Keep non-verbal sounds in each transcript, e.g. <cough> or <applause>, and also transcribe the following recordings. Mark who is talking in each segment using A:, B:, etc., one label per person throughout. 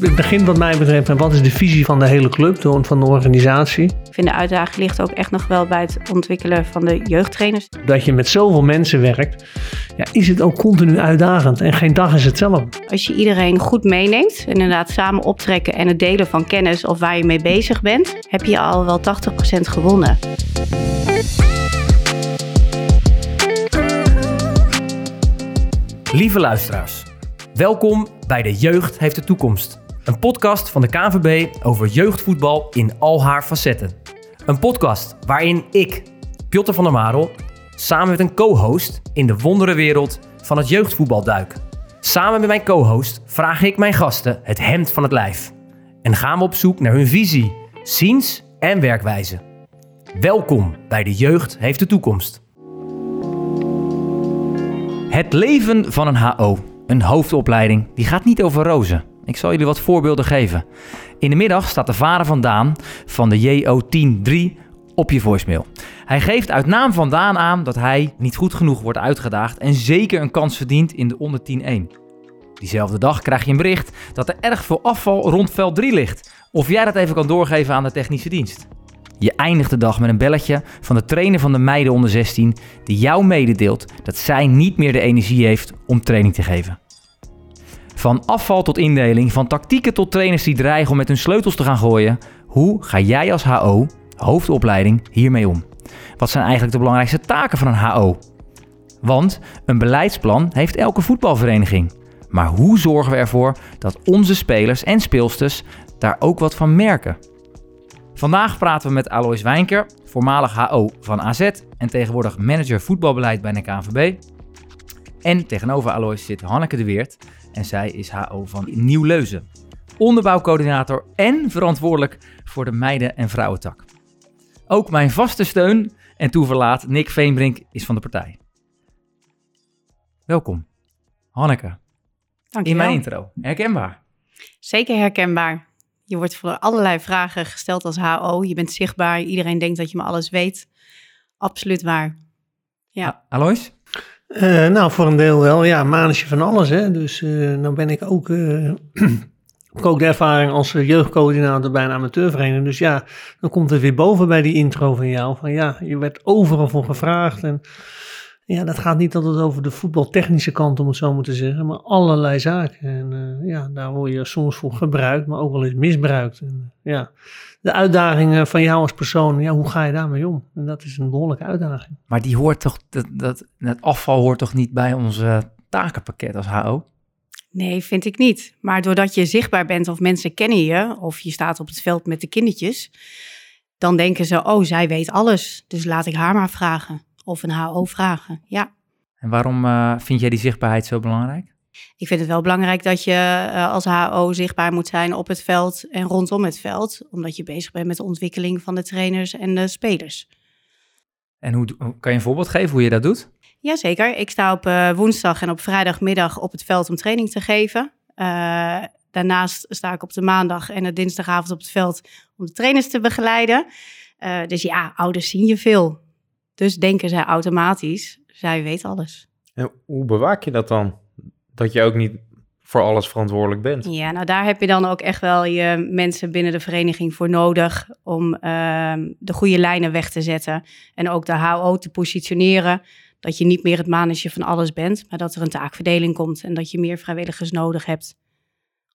A: het begint wat mij betreft en wat is de visie van de hele club, van de organisatie.
B: Ik vind de uitdaging ligt ook echt nog wel bij het ontwikkelen van de jeugdtrainers.
A: Dat je met zoveel mensen werkt, ja, is het ook continu uitdagend en geen dag is hetzelfde.
B: Als je iedereen goed meeneemt en inderdaad samen optrekken en het delen van kennis of waar je mee bezig bent, heb je al wel 80% gewonnen.
C: Lieve luisteraars, welkom bij De Jeugd heeft de toekomst. Een podcast van de KNVB over jeugdvoetbal in al haar facetten. Een podcast waarin ik, Piotr van der Marel, samen met een co-host in de wonderenwereld van het jeugdvoetbal duik. Samen met mijn co-host vraag ik mijn gasten het hemd van het lijf. En gaan we op zoek naar hun visie, ziens en werkwijze. Welkom bij De Jeugd heeft de toekomst. Het leven van een HO, een hoofdopleiding, die gaat niet over rozen. Ik zal jullie wat voorbeelden geven. In de middag staat de vader van Daan van de JO103 op je voicemail. Hij geeft uit naam van Daan aan dat hij niet goed genoeg wordt uitgedaagd en zeker een kans verdient in de onder 10-1. Diezelfde dag krijg je een bericht dat er erg veel afval rond veld 3 ligt. Of jij dat even kan doorgeven aan de technische dienst. Je eindigt de dag met een belletje van de trainer van de meiden onder 16 die jou mededeelt dat zij niet meer de energie heeft om training te geven. Van afval tot indeling, van tactieken tot trainers die dreigen om met hun sleutels te gaan gooien. Hoe ga jij als HO, hoofdopleiding, hiermee om? Wat zijn eigenlijk de belangrijkste taken van een HO? Want een beleidsplan heeft elke voetbalvereniging. Maar hoe zorgen we ervoor dat onze spelers en speelsters daar ook wat van merken? Vandaag praten we met Alois Wijnker, voormalig HO van AZ en tegenwoordig manager voetbalbeleid bij de KNVB. En tegenover Alois zit Hanneke de Weert en zij is HO van Nieuw-Leuzen. Onderbouwcoördinator en verantwoordelijk voor de meiden- en vrouwentak. Ook mijn vaste steun en toeverlaat Nick Veenbrink is van de partij. Welkom. Hanneke,
B: Dank
C: in mijn intro. Herkenbaar.
B: Zeker herkenbaar. Je wordt voor allerlei vragen gesteld als HO. Je bent zichtbaar. Iedereen denkt dat je me alles weet. Absoluut waar. Ja.
C: Alois?
A: Uh, nou, voor een deel wel. Ja, manetje van alles. Hè. Dus uh, nou ben ik ook, <clears throat> uh, ook de ervaring als jeugdcoördinator bij een amateurvereniging. Dus ja, dan komt het weer boven bij die intro van jou. Van ja, je werd overal voor gevraagd. En ja, dat gaat niet altijd over de voetbaltechnische kant, om het zo maar te zeggen, maar allerlei zaken. En ja, daar word je soms voor gebruikt, maar ook wel eens misbruikt. En, ja, de uitdagingen van jou als persoon, ja, hoe ga je daarmee om? En dat is een behoorlijke uitdaging.
C: Maar die hoort toch, dat, dat, het afval hoort toch niet bij ons takenpakket als HO?
B: Nee, vind ik niet. Maar doordat je zichtbaar bent of mensen kennen je, of je staat op het veld met de kindertjes, dan denken ze, oh, zij weet alles, dus laat ik haar maar vragen of een HO vragen. Ja.
C: En waarom uh, vind jij die zichtbaarheid zo belangrijk?
B: Ik vind het wel belangrijk dat je uh, als HO zichtbaar moet zijn op het veld en rondom het veld, omdat je bezig bent met de ontwikkeling van de trainers en de spelers.
C: En hoe, kan je een voorbeeld geven hoe je dat doet?
B: Jazeker. Ik sta op uh, woensdag en op vrijdagmiddag op het veld om training te geven. daarnaast sta ik op de maandag en de dinsdagavond op het veld om de trainers te begeleiden. dus ja, ouders zien je veel. Dus denken zij automatisch, zij weet alles.
D: En hoe bewaak je dat dan? Dat je ook niet voor alles verantwoordelijk bent.
B: Ja, nou daar heb je dan ook echt wel je mensen binnen de vereniging voor nodig om uh, de goede lijnen weg te zetten. En ook de HO te positioneren. Dat je niet meer het manetje van alles bent, maar dat er een taakverdeling komt en dat je meer vrijwilligers nodig hebt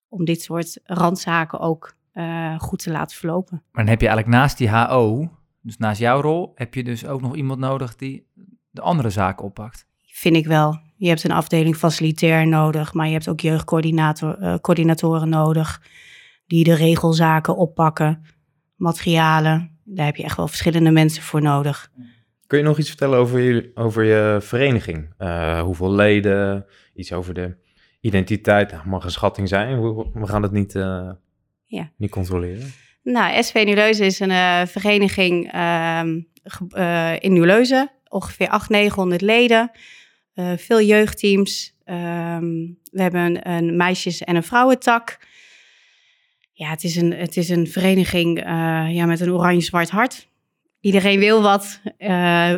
B: om dit soort randzaken ook uh, goed te laten verlopen.
C: Maar dan heb je eigenlijk naast die HO dus naast jouw rol heb je dus ook nog iemand nodig die de andere zaken oppakt.
B: Vind ik wel. Je hebt een afdeling facilitair nodig, maar je hebt ook jeugdcoördinatoren uh, nodig die de regelzaken oppakken, materialen. Daar heb je echt wel verschillende mensen voor nodig.
D: Kun je nog iets vertellen over je, over je vereniging? Uh, hoeveel leden? Iets over de identiteit? Dat mag een schatting zijn. We gaan het niet, uh, ja. niet controleren.
B: Nou, SV Nieuwleuzen is een uh, vereniging uh, in Nieuwleuzen. Ongeveer 800, 900 leden. Eh, veel jeugdteams. Um, we hebben een, meisjes- en een vrouwentak. Ja, het is een, het is een vereniging ja, met een oranje-zwart hart. Iedereen wil wat,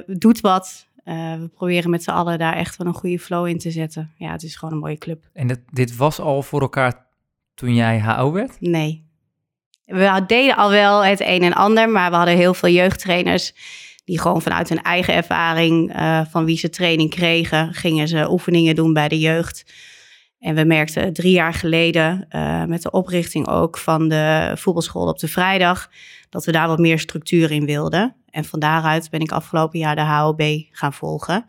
B: doet wat. we proberen met z'n allen daar echt wel een goede flow in te zetten. Ja, het is gewoon een mooie club.
C: En dat, dit was al voor elkaar toen jij HO werd?
B: Nee. We deden al wel het een en ander, maar we hadden heel veel jeugdtrainers die gewoon vanuit hun eigen ervaring uh, van wie ze training kregen, gingen ze oefeningen doen bij de jeugd. En we merkten drie jaar geleden, uh, met de oprichting ook van de voetbalschool op de vrijdag, dat we daar wat meer structuur in wilden. En van daaruit ben ik afgelopen jaar de HOB gaan volgen.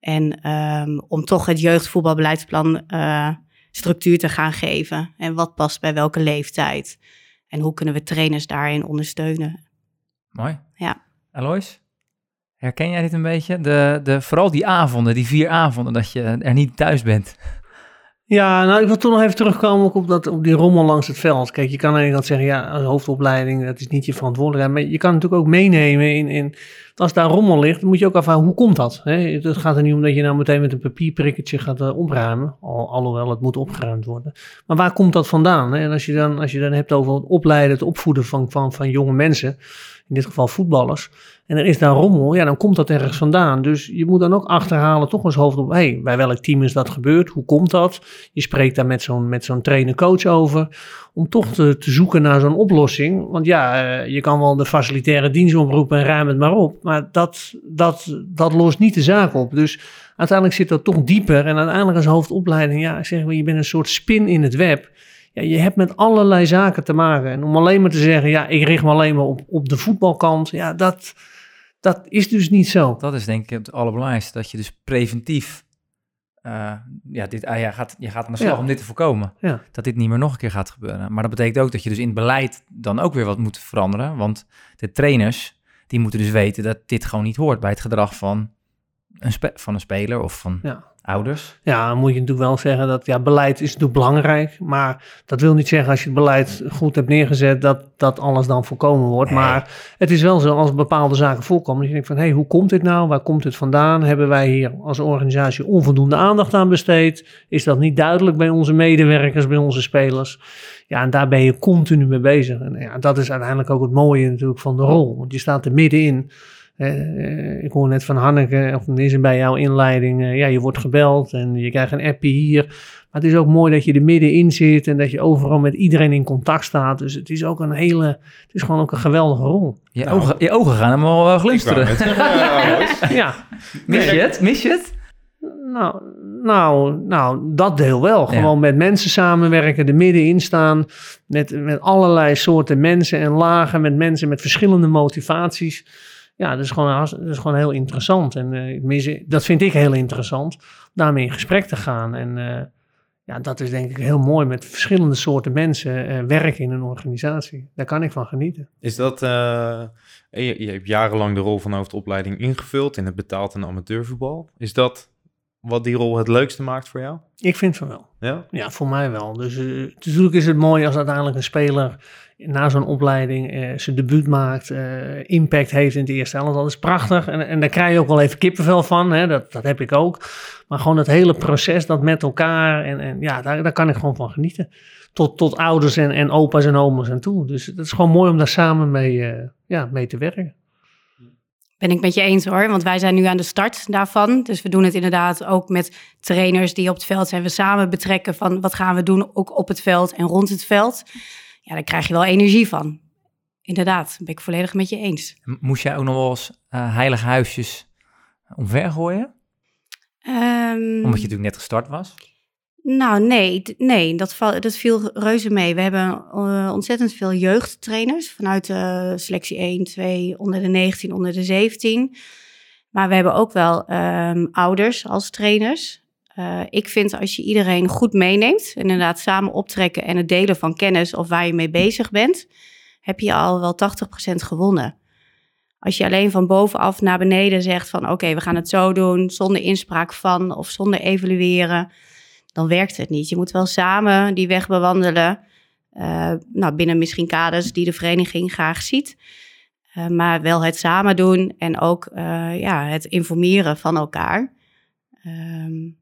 B: En um, om toch het jeugdvoetbalbeleidsplan uh, structuur te gaan geven. En wat past bij welke leeftijd. En hoe kunnen we trainers daarin ondersteunen.
C: Mooi.
B: Ja.
C: Alois, herken jij dit een beetje? De, de, vooral die avonden, die vier avonden dat je er niet thuis bent. <laughs>
A: Ja, nou, ik wil toch nog even terugkomen op, dat, op die rommel langs het veld. Kijk, je kan eigenlijk zeggen, ja, als hoofdopleiding, dat is niet je verantwoordelijkheid. Maar je kan natuurlijk ook meenemen in, in als daar rommel ligt, dan moet je ook afvragen, hoe komt dat? Hè? Het gaat er niet om dat je nou meteen met een papierprikketje gaat uh, opruimen, al, alhoewel het moet opgeruimd worden. Maar waar komt dat vandaan? Hè? En als je dan, als je dan hebt over het opleiden, het opvoeden van, van, van jonge mensen, in dit geval voetballers, en er is daar rommel, ja, dan komt dat ergens vandaan. Dus je moet dan ook achterhalen, toch eens hoofd op, hey, bij welk team is dat gebeurd? Hoe komt dat? Je spreekt daar met zo'n, met zo'n trainer-coach over, om toch te, te zoeken naar zo'n oplossing. Want ja, uh, je kan wel de facilitaire dienst oproepen en ruim het maar op, maar dat, dat, dat lost niet de zaak op. Dus uiteindelijk zit dat toch dieper. En uiteindelijk als hoofdopleiding, ja, zeg maar, je bent een soort spin in het web. Ja, je hebt met allerlei zaken te maken. En om alleen maar te zeggen, ja, ik richt me alleen maar op, op de voetbalkant. Ja, dat, dat is dus niet zo.
C: Dat is denk ik het allerbelangrijkste. Dat je dus preventief uh, ja, dit, uh, ja, gaat, je gaat aan de slag ja. om dit te voorkomen.
A: Ja.
C: Dat dit niet meer nog een keer gaat gebeuren. Maar dat betekent ook dat je dus in het beleid dan ook weer wat moet veranderen. Want de trainers, die moeten dus weten dat dit gewoon niet hoort bij het gedrag van een, van een speler of van
A: ja.
C: Ouders.
A: Ja, dan moet je natuurlijk wel zeggen dat ja, beleid is natuurlijk belangrijk. Maar dat wil niet zeggen als je het beleid goed hebt neergezet, dat, dat alles dan voorkomen wordt. Nee. Maar het is wel zo als bepaalde zaken voorkomen. Dat je denkt van, hé, hey, hoe komt dit nou? Waar komt dit vandaan? Hebben wij hier als organisatie onvoldoende aandacht aan besteed? Is dat niet duidelijk bij onze medewerkers, bij onze spelers? Ja, en daar ben je continu mee bezig. En ja, dat is uiteindelijk ook het mooie natuurlijk van de rol. Want je staat er middenin. Uh, ik hoor net van Hanneke, of is er bij jouw inleiding, uh, ja, je wordt gebeld en je krijgt een appje hier. Maar het is ook mooi dat je er middenin zit en dat je overal met iedereen in contact staat. Dus het is ook een hele, het is gewoon ook een geweldige rol.
C: Je, nou, ogen, je ogen gaan helemaal uh, glinsteren. <laughs>
A: ja.
C: Mis je het? Mis je het?
A: Nou, nou, nou, dat deel wel. Gewoon ja. met mensen samenwerken, er middenin staan. Met, met allerlei soorten mensen en lagen, met mensen met verschillende motivaties ja, dat is gewoon, dat is gewoon heel interessant. En uh, dat vind ik heel interessant, daarmee in gesprek te gaan. En uh, ja, dat is denk ik heel mooi met verschillende soorten mensen uh, werken in een organisatie. Daar kan ik van genieten.
D: Is dat, je, je, hebt jarenlang de rol van hoofdopleiding ingevuld in het betaald en amateurvoetbal. Is dat wat die rol het leukste maakt voor jou?
A: Ik vind van wel.
D: Ja?
A: Ja, voor mij wel. Dus natuurlijk is het mooi als uiteindelijk een speler na zo'n opleiding uh, zijn debuut maakt, uh, impact heeft in het eerste helft. Dat is prachtig. En, en daar krijg je ook wel even kippenvel van. Hè? Dat, dat heb ik ook. Maar gewoon het hele proces, dat met elkaar. En, en ja, daar, daar kan ik gewoon van genieten. Tot, tot ouders en, en opa's en oma's en toe. Dus het is gewoon mooi om daar samen mee, uh, ja, mee te werken.
B: Ben ik met je eens hoor, want wij zijn nu aan de start daarvan. Dus we doen het inderdaad ook met trainers die op het veld zijn. We samen betrekken van wat gaan we doen, ook op het veld en rond het veld ja, daar krijg je wel energie van. Inderdaad, ben ik volledig met je eens.
C: Moest jij ook nog wel eens uh, heilige huisjes omvergooien?
B: Um,
C: Omdat je natuurlijk net gestart was?
B: Nou, nee, nee dat, val, dat viel reuze mee. We hebben uh, ontzettend veel jeugdtrainers vanuit de selectie 1, 2, onder de 19, onder de 17. Maar we hebben ook wel um, ouders als trainers. Uh, ik vind als je iedereen goed meeneemt, inderdaad samen optrekken en het delen van kennis of waar je mee bezig bent, heb je al wel 80% gewonnen. Als je alleen van bovenaf naar beneden zegt van oké, we gaan het zo doen, zonder inspraak van of zonder evalueren, dan werkt het niet. Je moet wel samen die weg bewandelen, uh, nou, binnen misschien kaders die de vereniging graag ziet. Uh, maar wel het samen doen en ook ja, het informeren van elkaar. Um,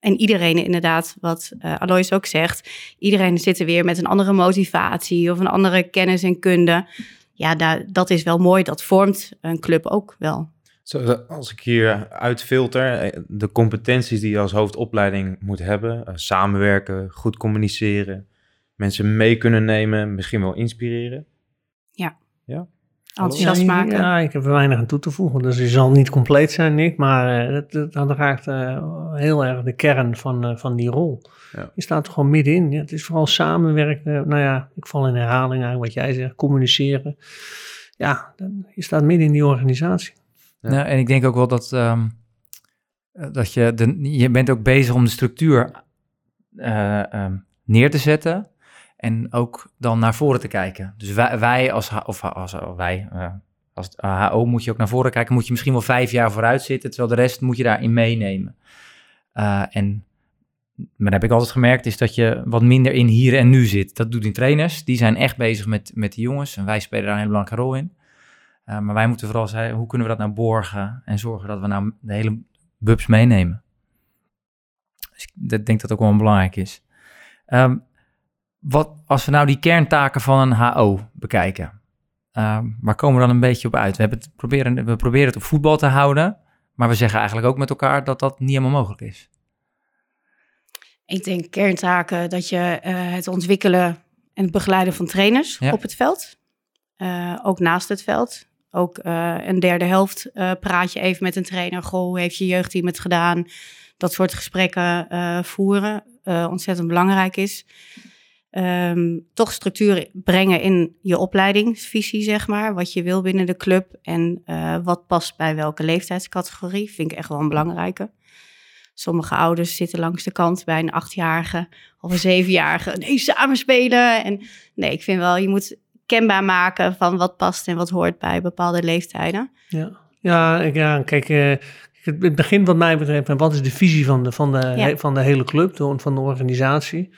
B: en iedereen inderdaad, wat uh, Alois ook zegt, iedereen zit er weer met een andere motivatie of een andere kennis en kunde. Ja, daar, dat is wel mooi. Dat vormt een club ook wel.
D: Zo, als ik hier uitfilter, eh, de competenties die je als hoofdopleiding moet hebben, samenwerken, goed communiceren, mensen mee kunnen nemen, misschien wel inspireren?
B: Ja.
D: Ja?
B: Enthousiast
A: ja,
B: maken.
A: Ja, ik heb er weinig aan toe te voegen. Dus je zal niet compleet zijn, Nick. Maar uh, dat, dat raakt uh, heel erg de kern van, uh, van die rol.
D: Ja.
A: Je staat er gewoon middenin. Ja, het is vooral samenwerken. Nou ja, ik val in herhaling aan wat jij zegt. Communiceren. Ja, dan, je staat midden in die organisatie.
C: Ja. Nou, en ik denk ook wel dat, um, dat je, de, je bent ook bezig om de structuur um, neer te zetten. En ook dan naar voren te kijken. Dus wij, als, of als wij, als HO moet je ook naar voren kijken. Moet je misschien wel vijf jaar vooruit zitten, terwijl de rest moet je daarin meenemen. Uh, en maar heb ik altijd gemerkt, is dat je wat minder in hier en nu zit. Dat doen die trainers. Die zijn echt bezig met, met de jongens. En wij spelen daar een hele belangrijke rol in. Uh, maar wij moeten vooral zeggen, hoe kunnen we dat nou borgen en zorgen dat we nou de hele bubs meenemen. Dus ik denk dat ook wel belangrijk is. Um, wat, als we nou die kerntaken van een HO bekijken, uh, waar komen we dan een beetje op uit? We, hebben het proberen, we proberen het op voetbal te houden, maar we zeggen eigenlijk ook met elkaar dat dat niet helemaal mogelijk is.
B: Ik denk kerntaken dat je uh, het ontwikkelen en het begeleiden van trainers ja. op het veld, uh, ook naast het veld. Ook een derde helft praat je even met een trainer. Goh, hoe heeft je jeugdteam het gedaan? Dat soort gesprekken voeren ontzettend belangrijk is. Um, toch structuur brengen in je opleidingsvisie, zeg maar. Wat je wil binnen de club en uh, wat past bij welke leeftijdscategorie. Vind ik echt wel een belangrijke. Sommige ouders zitten langs de kant bij een achtjarige of een zevenjarige. Nee, samenspelen. En nee, ik vind wel, je moet kenbaar maken van wat past en wat hoort bij bepaalde leeftijden.
A: Ja, ja, ja kijk, uh, het begin wat mij betreft, en wat is de visie van de, van de, ja. van de hele club, van de organisatie?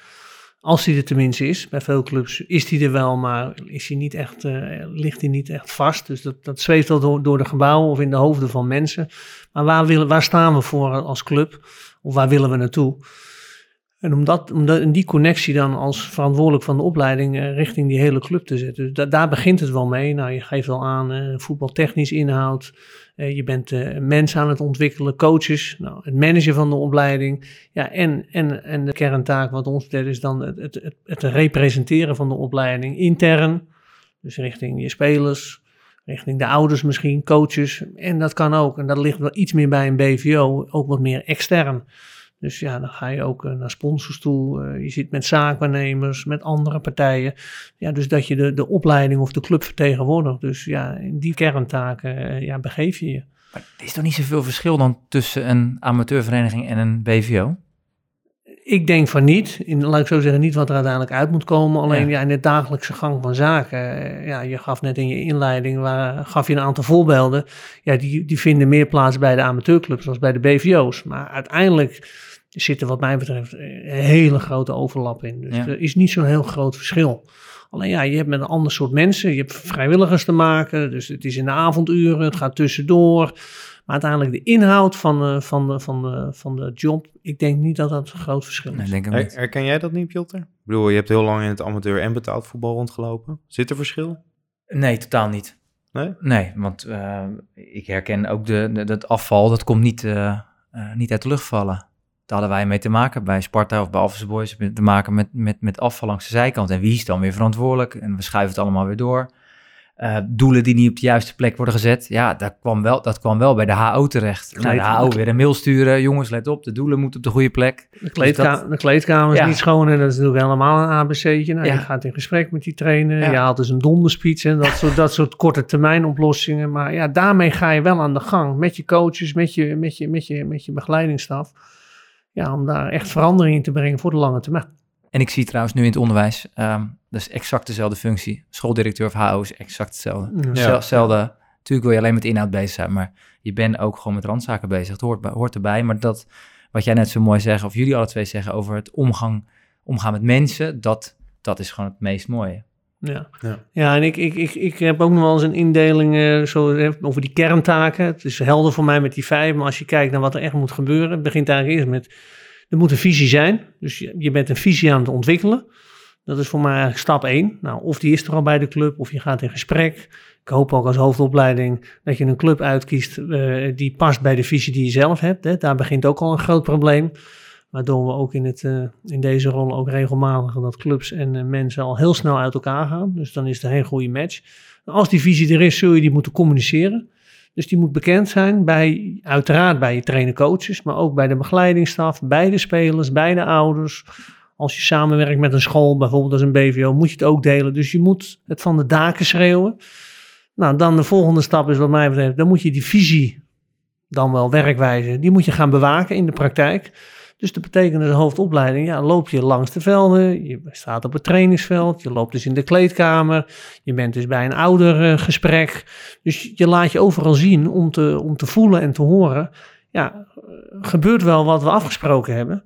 A: Als die er tenminste is, bij veel clubs is die er wel, maar is die niet echt, uh, ligt die niet echt vast. Dus dat, dat zweeft wel door, door de gebouwen of in de hoofden van mensen. Maar waar, willen, waar staan we voor als club? Of waar willen we naartoe? En om, dat, om die connectie dan als verantwoordelijk van de opleiding uh, richting die hele club te zetten. Dus da, daar begint het wel mee. Nou, je geeft wel aan uh, voetbaltechnisch inhoud. Uh, je bent mensen aan het ontwikkelen, coaches, nou, het managen van de opleiding. Ja, en, en, en de kerntaak wat ons betreft is dan het, het, het, het representeren van de opleiding intern. Dus richting je spelers, richting de ouders misschien, coaches. En dat kan ook, en dat ligt wel iets meer bij een BVO, ook wat meer extern. Dus ja, dan ga je ook uh, naar sponsors toe. Uh, je zit met zaakwaarnemers, met andere partijen. Ja, dus dat je de, de opleiding of de club vertegenwoordigt. Dus ja, in die kerntaken uh, ja, begeef je je.
C: Maar er is toch niet zoveel verschil dan tussen een amateurvereniging en een BVO?
A: Ik denk van niet. In, laat ik zo zeggen, niet wat er uiteindelijk uit moet komen. Alleen ja. ja in de dagelijkse gang van zaken. Ja, je gaf net in je inleiding, waar, gaf je een aantal voorbeelden. Ja, die, die vinden meer plaats bij de amateurclubs dan bij de BVO's. Maar uiteindelijk er zitten wat mij betreft een hele grote overlap in. Dus ja. er is niet zo'n heel groot verschil. Alleen ja, je hebt met een ander soort mensen, je hebt vrijwilligers te maken, dus het is in de avonduren, het gaat tussendoor. Maar uiteindelijk de inhoud van, uh, van, de, van, de, van de job, ik denk niet dat dat een groot verschil is.
C: Nee, denk ik
D: Her, herken jij dat niet, Piotr? Ik bedoel, je hebt heel lang in het amateur en betaald voetbal rondgelopen. Zit er verschil?
C: Nee, totaal niet.
D: Nee?
C: Nee, want uh, ik herken ook de, de, dat afval, dat komt niet, uh, uh, niet uit de lucht vallen. Daar hadden wij mee te maken bij Sparta of bij Alphense Boys. Te maken met, met, met afval langs de zijkant. En wie is dan weer verantwoordelijk? En we schuiven het allemaal weer door. Uh, doelen die niet op de juiste plek worden gezet. Ja, dat kwam wel, dat kwam wel bij de HO terecht. Nou, de HO weer een mail sturen. Jongens, let op, de doelen moeten op de goede plek.
A: De, kleedka dus dat, de kleedkamer is ja. niet schoon en dat is natuurlijk helemaal een ABC'tje. Nou, ja. Je gaat in gesprek met die trainer. Ja. Je haalt dus een donderspeech en dat soort, dat soort korte termijn oplossingen. Maar ja, daarmee ga je wel aan de gang. Met je coaches, met je, met je, met je, met je begeleidingsstaf ja, om daar echt verandering in te brengen voor de lange termijn.
C: En ik zie trouwens nu in het onderwijs, um, dat is exact dezelfde functie. Schooldirecteur of HO is exact hetzelfde. Ja. Hetzelfde. Natuurlijk wil je alleen met inhoud bezig zijn, maar je bent ook gewoon met randzaken bezig. Het hoort, hoort erbij. Maar dat, wat jij net zo mooi zegt, of jullie alle twee zeggen over het omgang, omgaan met mensen, dat, dat is gewoon het meest mooie.
A: Ja, ja. ja en ik, ik, ik, ik heb ook nog wel eens een indeling uh, zo, over die kerntaken. Het is helder voor mij met die vijf, maar als je kijkt naar wat er echt moet gebeuren, het begint eigenlijk eerst met, er moet een visie zijn. Dus je, je bent een visie aan het ontwikkelen. Dat is voor mij eigenlijk stap één. Nou, of die is er al bij de club, of je gaat in gesprek. Ik hoop ook als hoofdopleiding dat je een club uitkiest uh, die past bij de visie die je zelf hebt. Hè. Daar begint ook al een groot probleem. Waardoor we ook in, het, in deze rol ook regelmatig dat clubs en mensen al heel snel uit elkaar gaan. Dus dan is het een hele goede match. Als die visie er is, zul je die moeten communiceren. Dus die moet bekend zijn bij, uiteraard bij je trainer coaches, maar ook bij de begeleidingsstaf, bij de spelers, bij de ouders. Als je samenwerkt met een school, bijvoorbeeld als een BVO, moet je het ook delen. Dus je moet het van de daken schreeuwen. Nou, dan de volgende stap is wat mij betreft, dan moet je die visie, dan wel werkwijze, die moet je gaan bewaken in de praktijk. Dus dat betekent de hoofdopleiding, ja, loop je langs de velden, je staat op het trainingsveld, je loopt dus in de kleedkamer, je bent dus bij een oudergesprek. Dus je laat je overal zien om te, om te voelen en te horen, ja, gebeurt wel wat we afgesproken hebben.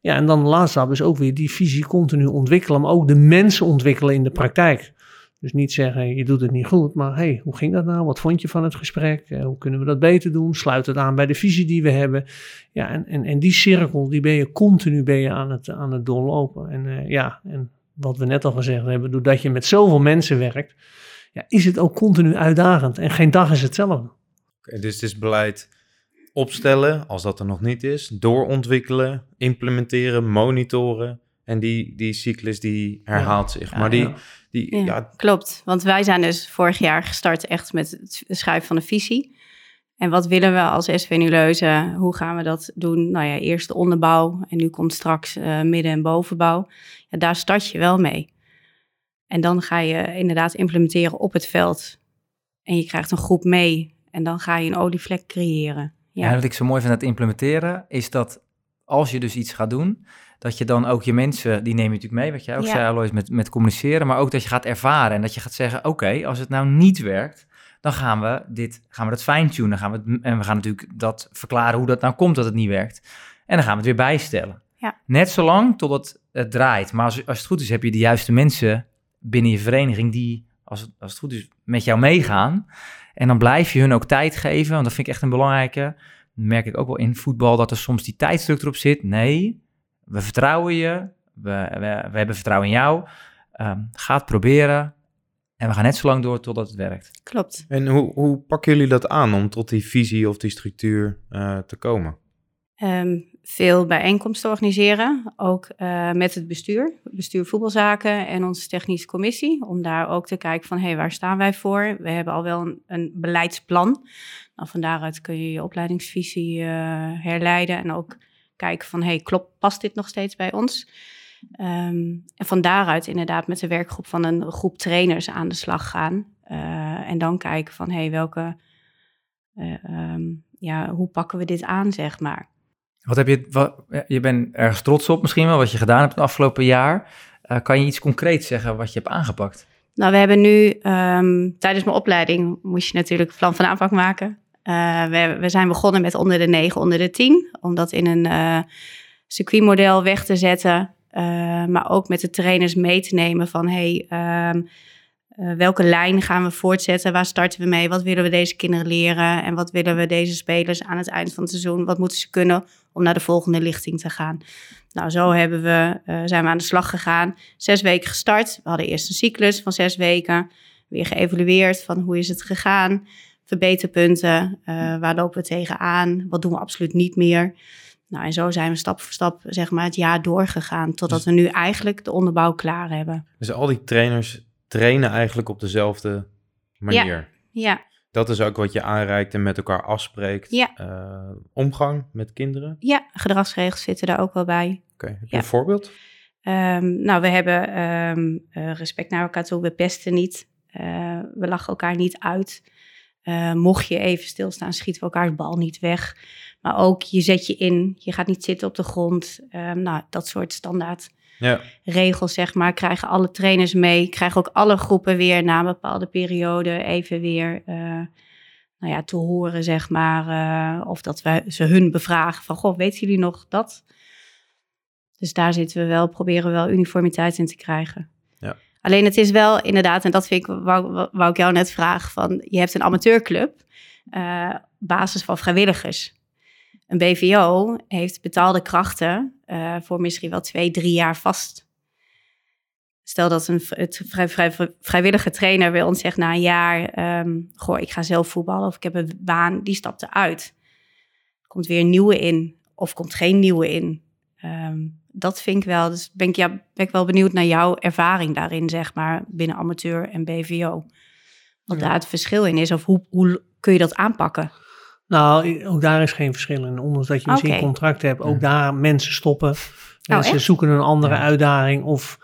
A: Ja, en dan de laatste stap is ook weer die visie continu ontwikkelen, maar ook de mensen ontwikkelen in de praktijk. Dus niet zeggen, je doet het niet goed, maar hey, hoe ging dat nou? Wat vond je van het gesprek? Eh, hoe kunnen we dat beter doen? Sluit het aan bij de visie die we hebben. Ja, en, en, en die cirkel, die ben je continu ben je aan, het, aan het doorlopen. En uh, ja, en wat we net al gezegd hebben, doordat je met zoveel mensen werkt, ja, is het ook continu uitdagend. En geen dag is hetzelfde.
D: Dus het is beleid opstellen, als dat er nog niet is, doorontwikkelen, implementeren, monitoren. En die, die cyclus die herhaalt zich. maar die, die,
B: ja, Klopt, want wij zijn dus vorig jaar gestart echt met het schrijven van een visie. En wat willen we als SV Nuleuze? Hoe gaan we dat doen? Nou ja, eerst de onderbouw en nu komt straks uh, midden- en bovenbouw. Ja, daar start je wel mee. En dan ga je inderdaad implementeren op het veld. En je krijgt een groep mee. En dan ga je een olievlek creëren.
C: Ja. ja, wat ik zo mooi vind aan het implementeren, is dat als je dus iets gaat doen, dat je dan ook je mensen, die neem je natuurlijk mee, wat jij ook zei Alois, met, met communiceren, maar ook dat je gaat ervaren en dat je gaat zeggen, oké, als het nou niet werkt, dan gaan we dit, gaan we dat fine-tunen, gaan we en we gaan natuurlijk dat verklaren hoe dat nou komt dat het niet werkt. En dan gaan we het weer bijstellen.
B: Ja.
C: Net zolang totdat het draait. Maar als, als het goed is, heb je de juiste mensen binnen je vereniging die, als het, als het goed is, met jou meegaan. En dan blijf je hun ook tijd geven, want dat vind ik echt een belangrijke. merk ik ook wel in voetbal dat er soms die tijdsdruk erop zit. Nee, we vertrouwen je, we, we, we hebben vertrouwen in jou. Um, ga het proberen en we gaan net zo lang door totdat het werkt.
B: Klopt.
D: En hoe, hoe pakken jullie dat aan om tot die visie of die structuur uh, te komen?
B: Um, veel bijeenkomsten organiseren, ook uh, met het bestuur, bestuur voetbalzaken en onze technische commissie, om daar ook te kijken van, hé, hey, waar staan wij voor? We hebben al wel een, een beleidsplan. Nou, van daaruit kun je je opleidingsvisie uh, herleiden en ook kijken van, hey, klopt, past dit nog steeds bij ons? Um, en van daaruit inderdaad met de werkgroep van een groep trainers aan de slag gaan. Uh, en dan kijken van, hey, welke, uh, um, ja, hoe pakken we dit aan, zeg maar.
C: Wat heb je, wat, je bent ergens trots op misschien wel, wat je gedaan hebt het afgelopen jaar. Uh, kan je iets concreets zeggen wat je hebt aangepakt?
B: Nou, we hebben nu um, tijdens mijn opleiding moest je natuurlijk een plan van aanpak maken. Uh, we, zijn begonnen met onder de 9, onder de 10. Om dat in een uh, circuitmodel weg te zetten. Uh, maar ook met de trainers mee te nemen van... Hey, um, welke lijn gaan we voortzetten? Waar starten we mee? Wat willen we deze kinderen leren? En wat willen we deze spelers aan het eind van het seizoen? Wat moeten ze kunnen om naar de volgende lichting te gaan? Nou, zo hebben we, zijn we aan de slag gegaan. Zes weken gestart. We hadden eerst een cyclus van zes weken. Weer geëvalueerd van hoe is het gegaan verbeterpunten? Uh, waar lopen we tegenaan? Wat doen we absoluut niet meer? Nou, en zo zijn we stap voor stap zeg maar, het jaar doorgegaan. Totdat dus, we nu eigenlijk de onderbouw klaar hebben.
D: Dus al die trainers trainen eigenlijk op dezelfde manier?
B: Ja. ja.
D: Dat is ook wat je aanreikt en met elkaar afspreekt.
B: Ja.
D: Uh, omgang met kinderen?
B: Ja, gedragsregels zitten daar ook wel bij.
D: Oké, okay. heb je ja. een voorbeeld?
B: Um, nou, we hebben um, uh, respect naar elkaar toe. We pesten niet. Uh, we lachen elkaar niet uit. Uh, mocht je even stilstaan, schieten we elkaars bal niet weg. Maar ook je zet je in, je gaat niet zitten op de grond. Um, nou, dat soort standaard
D: ja.
B: regels, zeg maar, krijgen alle trainers mee. Krijgen ook alle groepen weer na een bepaalde periode even weer uh, nou ja, te horen, zeg maar. Uh, of dat we ze hun bevragen van, goh, weten jullie nog dat? Dus daar zitten we wel, proberen we wel uniformiteit in te krijgen. Alleen het is wel inderdaad, en dat vind ik, wou, wou ik jou net vragen, van je hebt een amateurclub, uh, basis van vrijwilligers. Een BVO heeft betaalde krachten uh, voor misschien wel twee, drie jaar vast. Stel dat een het vrij, vrij, vrijwillige trainer bij ons zegt na een jaar, um, goh, ik ga zelf voetballen of ik heb een baan, die stapt eruit. Komt weer een nieuwe in of komt geen nieuwe in. Ehm, dat vind ik wel. Dus ben ik, ja, ben ik wel benieuwd naar jouw ervaring daarin, zeg maar, binnen amateur en BVO. Wat daar het verschil in is, of hoe, hoe kun je dat aanpakken?
A: Nou, ook daar is geen verschil in. Ondanks dat je misschien okay. contract hebt, ook daar mensen stoppen. Oh, mensen zoeken een andere uitdaging of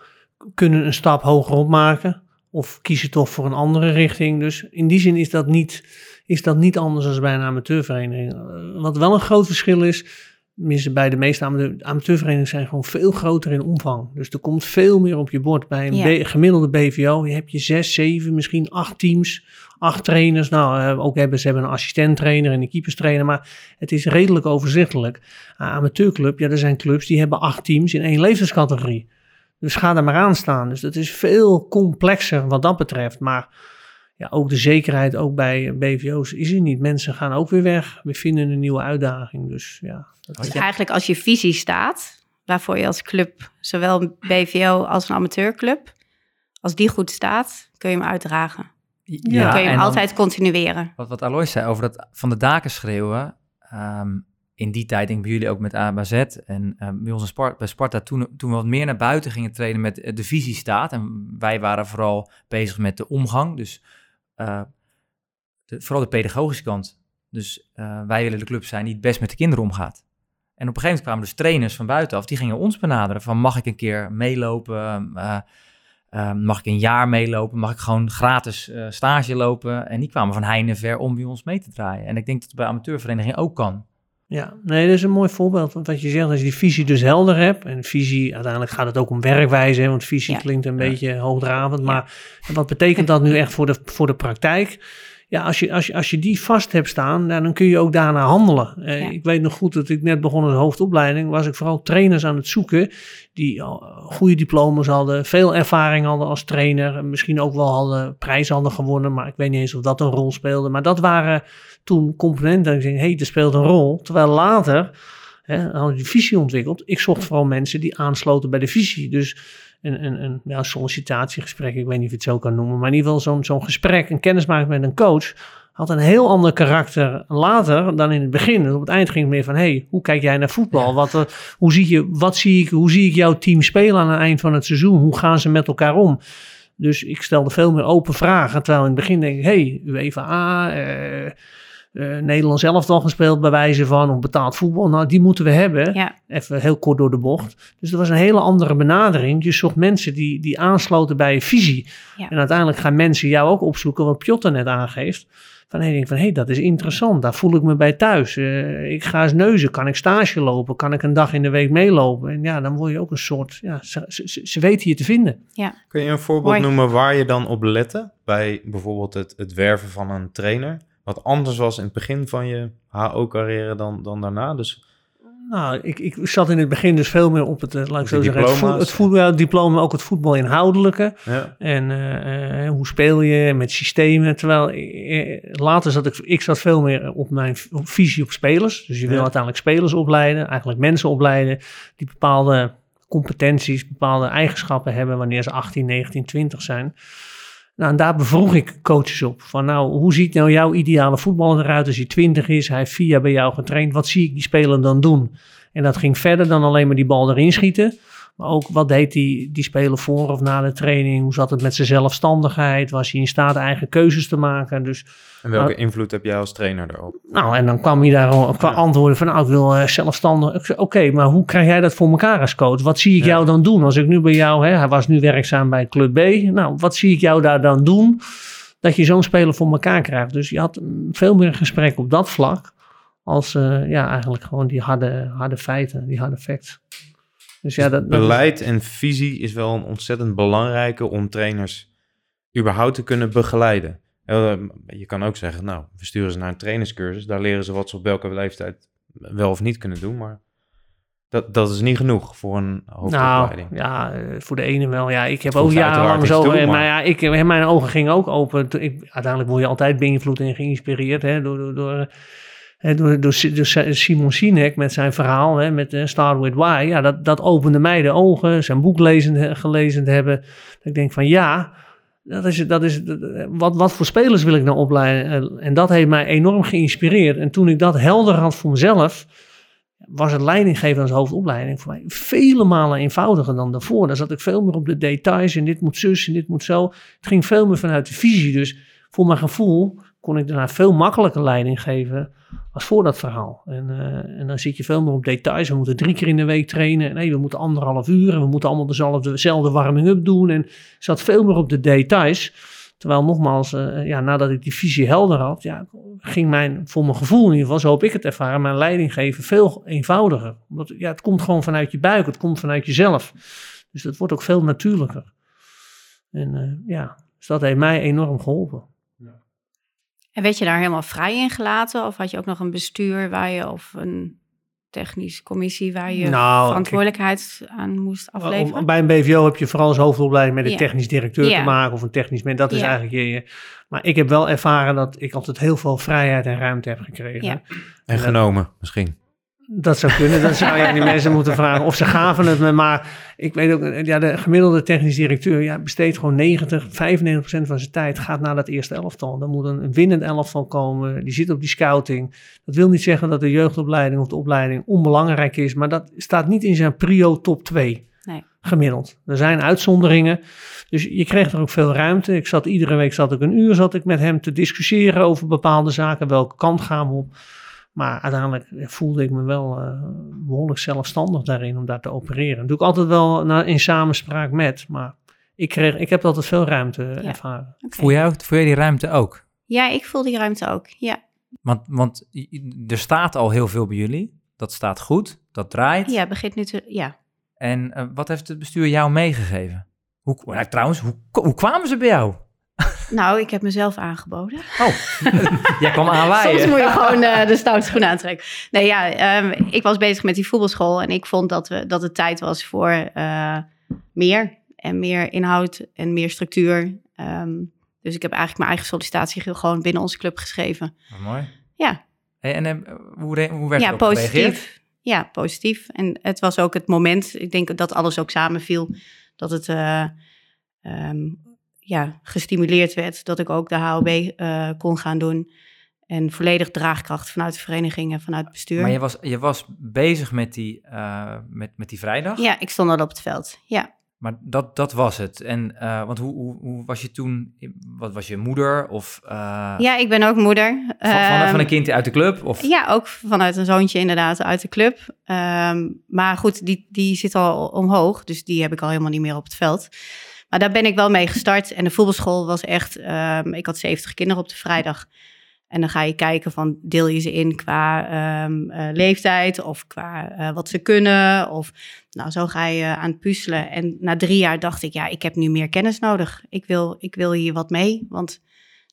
A: kunnen een stap hoger opmaken. Of kiezen toch voor een andere richting. Dus in die zin is dat niet, is dat niet anders dan bij een amateurvereniging. Wat wel een groot verschil is, bij de meeste amateurverenigingen zijn gewoon veel groter in omvang. Dus er komt veel meer op je bord. Bij een gemiddelde BVO je hebt je zes, zeven, misschien acht teams, acht trainers. Nou, uh, ook hebben ze hebben een assistent-trainer en een keeperstrainer, maar het is redelijk overzichtelijk. Uh, amateurclub, ja, er zijn clubs die hebben acht teams in één leeftijdscategorie. Dus ga er maar aan staan. Dus dat is veel complexer wat dat betreft. Maar ja, ook de zekerheid, ook bij BVO's, is er niet. Mensen gaan ook weer weg. We vinden een nieuwe uitdaging. Dus ja.
B: Dus eigenlijk als je visie staat, waarvoor je als club, zowel een BVO als een amateurclub, als die goed staat, kun je hem uitdragen. Ja, dan kun je hem altijd continueren.
C: Wat, wat Alois zei over dat van de daken schreeuwen. Ehm, in die tijd, denk ik bij jullie ook met ABZ en uh, bij ons Spart, bij Sparta, toen, toen we wat meer naar buiten gingen trainen met de visie staat. En wij waren vooral bezig met de omgang, dus de, vooral de pedagogische kant. Dus uh, wij willen de club zijn die het best met de kinderen omgaat. En op een gegeven moment kwamen dus trainers van buitenaf, die gingen ons benaderen van mag ik een keer meelopen, mag ik een jaar meelopen, mag ik gewoon gratis stage lopen. En die kwamen van heine ver om bij ons mee te draaien. En ik denk dat het bij amateurverenigingen ook kan.
A: Ja, nee, dat is een mooi voorbeeld. Want wat je zegt, als je die visie dus helder hebt. En visie, uiteindelijk gaat het ook om werkwijze. want visie klinkt een beetje hoogdravend. Maar wat betekent dat nu echt voor de, voor de praktijk? Ja, als je, als, je, als je die vast hebt staan, dan kun je ook daarna handelen. Eh, ik weet nog goed dat ik net begon als hoofdopleiding. Was ik vooral trainers aan het zoeken. Die goede diploma's hadden. Veel ervaring hadden als trainer. Misschien ook wel hadden prijs hadden gewonnen. Maar ik weet niet eens of dat een rol speelde. Maar dat waren toen componenten. Ik denk, hé, hey, dat speelt een rol. Terwijl later hè, hadden die visie ontwikkeld. Ik zocht vooral mensen die aansloten bij de visie. Dus een, een, een ja, sollicitatiegesprek, ik weet niet of je het zo kan noemen. Maar in ieder geval zo'n zo'n gesprek, een kennismaking met een coach had een heel ander karakter later dan in het begin. Dus op het eind ging het meer van, hey, hoe kijk jij naar voetbal? Wat, uh, hoe, zie je, wat zie ik, hoe zie ik jouw team spelen aan het eind van het seizoen? Hoe gaan ze met elkaar om? Dus ik stelde veel meer open vragen. Terwijl in het begin denk ik, hey, UEFA, uh, uh, Nederland zelf dan gespeeld bij wijze van of betaald voetbal. Nou, die moeten we hebben. Ja. Even heel kort door de bocht. Dus dat was een hele andere benadering. Je zocht mensen die, die aansloten bij je visie. Ja. En uiteindelijk gaan mensen jou ook opzoeken, wat Piotr net aangeeft. Van hey, denk van, hé, hey, dat is interessant. Daar voel ik me bij thuis. Uh, ik ga eens neuzen. Kan ik stage lopen? Kan ik een dag in de week meelopen? En ja, dan word je ook een soort... Ja, ze, ze, ze weten je te vinden.
B: Ja.
D: Kun je een voorbeeld noemen waar je dan op lette? Bij bijvoorbeeld het, het werven van een trainer? Wat anders was in het begin van je HO-carrière dan, dan daarna? Dus...
A: Nou, ik, ik zat in het begin dus veel meer op het, eh, laat ik zo zeggen, het, het diploma, ook het voetbal inhoudelijke. Ja. En uh, hoe speel je met systemen. Terwijl later zat ik, ik zat veel meer op mijn visie op spelers. Dus je wil uiteindelijk spelers opleiden, eigenlijk mensen opleiden die bepaalde competenties, bepaalde eigenschappen hebben wanneer ze 18, 19, 20 zijn. Nou, en daar bevroeg ik coaches op. Van nou, hoe ziet nou jouw ideale voetballer eruit als hij 20 is? Hij heeft vier jaar bij jou getraind. Wat zie ik die speler dan doen? En dat ging verder dan alleen maar die bal erin schieten. Maar ook wat deed die, die speler voor of na de training? Hoe zat het met zijn zelfstandigheid? Was hij in staat eigen keuzes te maken? Dus,
D: en welke nou, invloed heb jij als trainer daarop?
A: Nou, en dan kwam hij daar qua antwoorden van, nou, ik wil uh, zelfstandig. Oké, maar hoe krijg jij dat voor elkaar als coach? Wat zie ik jou dan doen? Als ik nu bij jou, hè, hij was nu werkzaam bij Club B. Nou, wat zie ik jou daar dan doen? Dat je zo'n speler voor elkaar krijgt. Dus je had veel meer gesprek op dat vlak. Als uh, ja, eigenlijk gewoon die harde, harde feiten, die harde facts.
D: Dus ja, dat, beleid en visie is wel een ontzettend belangrijke om trainers überhaupt te kunnen begeleiden. Je kan ook zeggen, nou, we sturen ze naar een trainerscursus. Daar leren ze wat ze op welke leeftijd wel of niet kunnen doen. Maar dat, dat is niet genoeg voor een hoofdopleiding.
A: Nou, ja, eh, voor de ene wel. Ja, ik heb ook jarenlang zo... Toe, maar... maar ja, ik, mijn ogen gingen ook open. Ik, uiteindelijk word je altijd beïnvloed en geïnspireerd hè, door, door, door door, Simon Sinek met zijn verhaal, met uh, Start With Why. Ja, dat, dat opende mij de ogen, zijn boek lezen, gelezen te hebben. Dat ik denk van ja, dat is, dat is, wat, wat voor spelers wil ik nou opleiden? En dat heeft mij enorm geïnspireerd. En toen ik dat helder had voor mezelf, was het leidinggeven als hoofdopleiding voor mij vele malen eenvoudiger dan daarvoor. Daar zat ik veel meer op de details en dit moet zus en dit moet zo. Het ging veel meer vanuit de visie. Dus voor mijn gevoel kon ik daarna veel makkelijker leiding geven als voor dat verhaal. En, uh, en dan zit je veel meer op details. We moeten drie keer in de week trainen. Nee, we moeten anderhalf uur en we moeten allemaal dezelfde, dezelfde warming-up doen. En zat veel meer op de details. Terwijl nogmaals, uh, ja, nadat ik die visie helder had, ja, ging mijn, voor mijn gevoel in ieder geval, zo ik het ervaren, mijn leiding geven veel eenvoudiger. Omdat, ja, het komt gewoon vanuit je buik, het komt vanuit jezelf. Dus dat wordt ook veel natuurlijker. En ja, dus dat heeft mij enorm geholpen.
B: En werd je daar helemaal vrij in gelaten? Of had je ook nog een bestuur waar je, of een technische commissie waar je nou, verantwoordelijkheid aan moest afleveren?
A: Bij een BVO heb je vooral als hoofdopleiding met een technisch directeur te maken of een technisch. Dat is eigenlijk je, Maar ik heb wel ervaren dat ik altijd heel veel vrijheid en ruimte heb gekregen.
D: En genomen misschien.
A: Dat zou kunnen. Dan zou je die mensen moeten vragen of ze gaven het me. Maar ik weet ook, ja, de gemiddelde technisch directeur ja, besteedt gewoon 90, 95% van zijn tijd gaat naar dat eerste elftal. Dan moet een, winnend elftal komen. Die zit op die scouting. Dat wil niet zeggen dat de jeugdopleiding of de opleiding onbelangrijk is. Maar dat staat niet in zijn prio top 2. Nee. Gemiddeld. Er zijn uitzonderingen. Dus je kreeg er ook veel ruimte. Ik zat iedere week zat ik een uur zat ik met hem te discussiëren over bepaalde zaken. Welke kant gaan we op? Maar uiteindelijk voelde ik me wel uh, behoorlijk zelfstandig daarin om daar te opereren. Dat doe ik altijd wel in samenspraak met, maar ik, kreeg, ik heb altijd veel ruimte ervaren.
C: Voel, jij, voel jij die ruimte ook?
B: Ja, ik voel die ruimte ook, ja.
C: Want, want er staat al heel veel bij jullie. Dat staat goed, dat draait.
B: Ja, begint nu te, ja.
C: En uh, wat heeft het bestuur jou meegegeven? Hoe, nou, trouwens, hoe, hoe kwamen ze bij jou?
B: Nou, ik heb mezelf aangeboden.
C: Oh, <laughs> jij kwam aanwaaien.
B: Soms moet je gewoon uh, de stoute schoen aantrekken. Nee, ja, um, ik was bezig met die voetbalschool en ik vond dat, we, dat het tijd was voor uh, meer. En meer inhoud en meer structuur. Um, dus ik heb eigenlijk mijn eigen sollicitatie gewoon binnen onze club geschreven.
C: Oh, mooi.
B: Ja.
C: Hey, en, en hoe, hoe werd
B: ja, positief. Ja, positief. En het was ook het moment, ik denk dat alles ook samenviel, dat het... Uh, um, ja, gestimuleerd werd dat ik ook de HOB uh, eh, kon gaan doen. En volledig draagkracht vanuit de vereniging en vanuit het bestuur.
C: Maar je was, je was bezig met die, uh, met, met die vrijdag?
B: Ja, ik stond al op het veld, ja.
C: Maar dat, dat was het. En uh, want hoe, hoe, hoe, was je toen? Wat was je moeder? Of,
B: ja, ik ben ook moeder.
C: Van, van, van, een kind uit de club? Of?
B: Ja, ook vanuit een zoontje inderdaad uit de club. Um, maar goed, die, die zit al omhoog. Dus die heb ik al helemaal niet meer op het veld. Maar daar ben ik wel mee gestart. En de voetbalschool was echt, um, ik had 70 kinderen op de vrijdag. En dan ga je kijken van deel je ze in qua um, uh, leeftijd of qua uh, wat ze kunnen. Of nou, zo ga je aan het puzzelen. En na drie jaar dacht ik, ja, ik heb nu meer kennis nodig. Ik wil, ik wil hier wat mee, want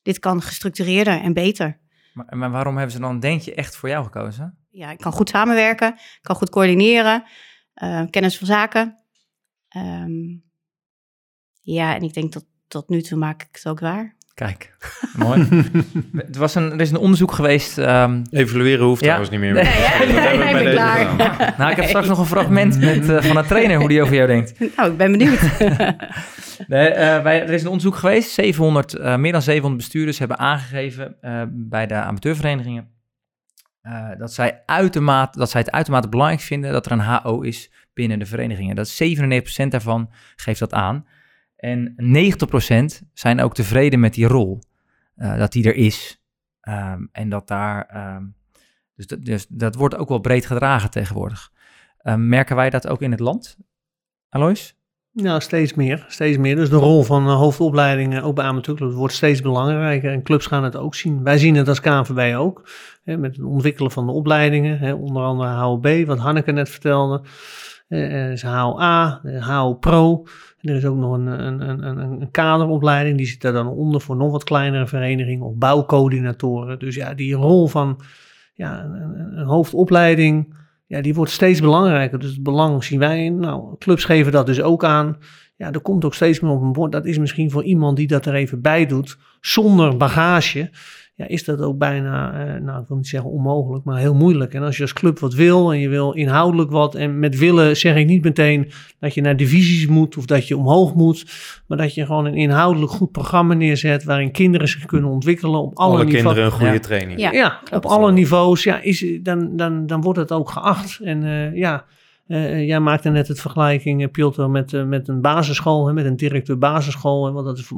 B: dit kan gestructureerder en beter.
C: Maar, maar waarom hebben ze dan, denk je, echt voor jou gekozen?
B: Ja, ik kan goed samenwerken, ik kan goed coördineren, uh, kennis van zaken. Um, ja, en ik denk dat tot nu toe maak ik het ook waar.
C: Kijk, <laughs> mooi. <laughs> er, was een, er is een onderzoek geweest. Um...
D: Evalueren hoeft ja. trouwens niet meer.
B: Nee, nee, nee, nee klaar. <laughs>
C: nou, ik heb straks nog een fragment met, uh, van een trainer hoe die over jou denkt.
B: Nou, ik ben benieuwd.
C: nee, uh, wij, er is een onderzoek geweest. 700, uh, meer dan 700 bestuurders hebben aangegeven bij de amateurverenigingen. dat, zij uitermate, dat zij het uitermate belangrijk vinden dat er een HO is binnen de verenigingen. Dat 97% daarvan geeft dat aan. En 90% zijn ook tevreden met die rol. Uh, dat die er is. Um, en dat daar. Um, dus, dat, dus dat wordt ook wel breed gedragen tegenwoordig. Um, merken wij dat ook in het land, Alois?
A: Ja, steeds meer. Steeds meer. Dus de rol van uh, hoofdopleidingen, ook bij amateurclubs, wordt steeds belangrijker. En clubs gaan het ook zien. Wij zien het als KNVB ook. Hè, met het ontwikkelen van de opleidingen. Hè, onder andere HOB, wat Hanneke net vertelde. Uh, is HOA, HO Pro. Er is ook nog een, een, een, een kaderopleiding, die zit daar dan onder voor nog wat kleinere verenigingen of bouwcoördinatoren. Dus ja, die rol van ja, een, een hoofdopleiding, ja, die wordt steeds belangrijker. Dus het belang zien wij in. Nou, clubs geven dat dus ook aan. Ja, er komt ook steeds meer op een bord. Dat is misschien voor iemand die dat er even bij doet, zonder bagage ja, is dat ook bijna, uh, nou ik wil niet zeggen onmogelijk, maar heel moeilijk. En als je als club wat wil en je wil inhoudelijk wat, en met willen zeg ik niet meteen dat je naar divisies moet of dat je omhoog moet, maar dat je gewoon een inhoudelijk goed programma neerzet waarin kinderen zich kunnen ontwikkelen op alle,
D: alle
A: niveaus.
D: kinderen een goede training.
A: Ja, ja op alle niveaus, ja, is, dan, dan, dan wordt het ook geacht. En uh, ja, uh, jij maakte net het vergelijking, uh, Piotr, met, met een basisschool, hè, met een directeur basisschool. want dat is,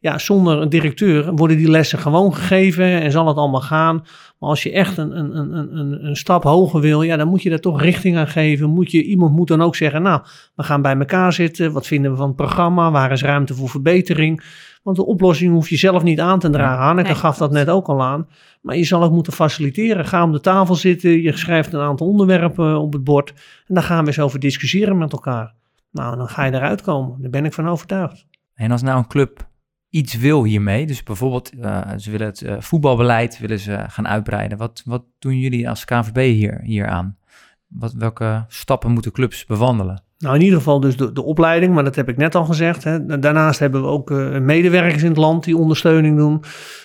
A: ja, zonder een directeur worden die lessen gewoon gegeven en zal het allemaal gaan. Maar als je echt een, een, een, een, een stap hoger wil, ja, dan moet je daar toch richting aan geven. Moet je, iemand moet dan ook zeggen, nou, we gaan bij elkaar zitten. Wat vinden we van het programma? Waar is ruimte voor verbetering? Want de oplossing hoef je zelf niet aan te dragen. Hanneke nee, gaf dat net ook al aan. Maar je zal ook moeten faciliteren. Ga om de tafel zitten. Je schrijft een aantal onderwerpen op het bord. En dan gaan we eens over discussiëren met elkaar. Nou, dan ga je eruit komen. Daar ben ik van overtuigd.
C: En als nou een club iets wil hiermee, dus bijvoorbeeld uh, ze willen het uh, voetbalbeleid willen ze gaan uitbreiden. Wat, wat doen jullie als KVB hier, hier aan? Wat, welke stappen moeten clubs bewandelen?
A: Nou, in ieder geval dus de, de opleiding, maar dat heb ik net al gezegd. Hè. Daarnaast hebben we ook uh, medewerkers in het land die ondersteuning doen.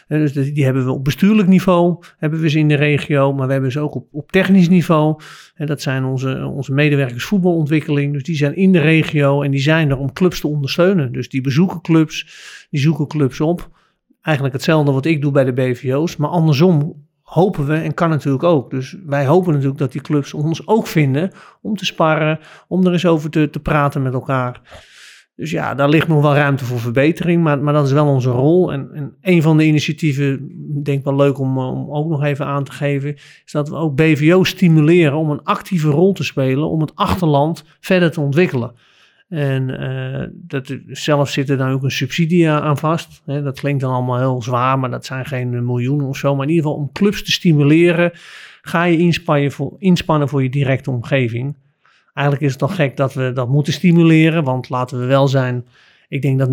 A: Uh, dus die, hebben we op bestuurlijk niveau, hebben we ze in de regio, maar we hebben ze ook op, op technisch niveau. En dat zijn onze, onze medewerkers voetbalontwikkeling. Dus die zijn in de regio en die zijn er om clubs te ondersteunen. Dus die bezoeken clubs, die zoeken clubs op. Eigenlijk hetzelfde wat ik doe bij de BVO's, maar andersom hopen we en kan natuurlijk ook. Dus wij hopen natuurlijk dat die clubs ons ook vinden om te sparren, om er eens over te, te praten met elkaar. Dus ja, daar ligt nog wel ruimte voor verbetering, maar, maar dat is wel onze rol. En, en een van de initiatieven, denk ik wel leuk om, om ook nog even aan te geven, is dat we ook BVO stimuleren om een actieve rol te spelen om het achterland verder te ontwikkelen. En uh, dat, zelf zit er dan ook een subsidie aan vast. Dat klinkt dan allemaal heel zwaar, maar dat zijn geen miljoenen of zo. Maar in ieder geval om clubs te stimuleren, ga je inspannen voor, inspannen voor je directe omgeving. Eigenlijk is het toch gek dat we dat moeten stimuleren, want laten we wel zijn. Ik denk dat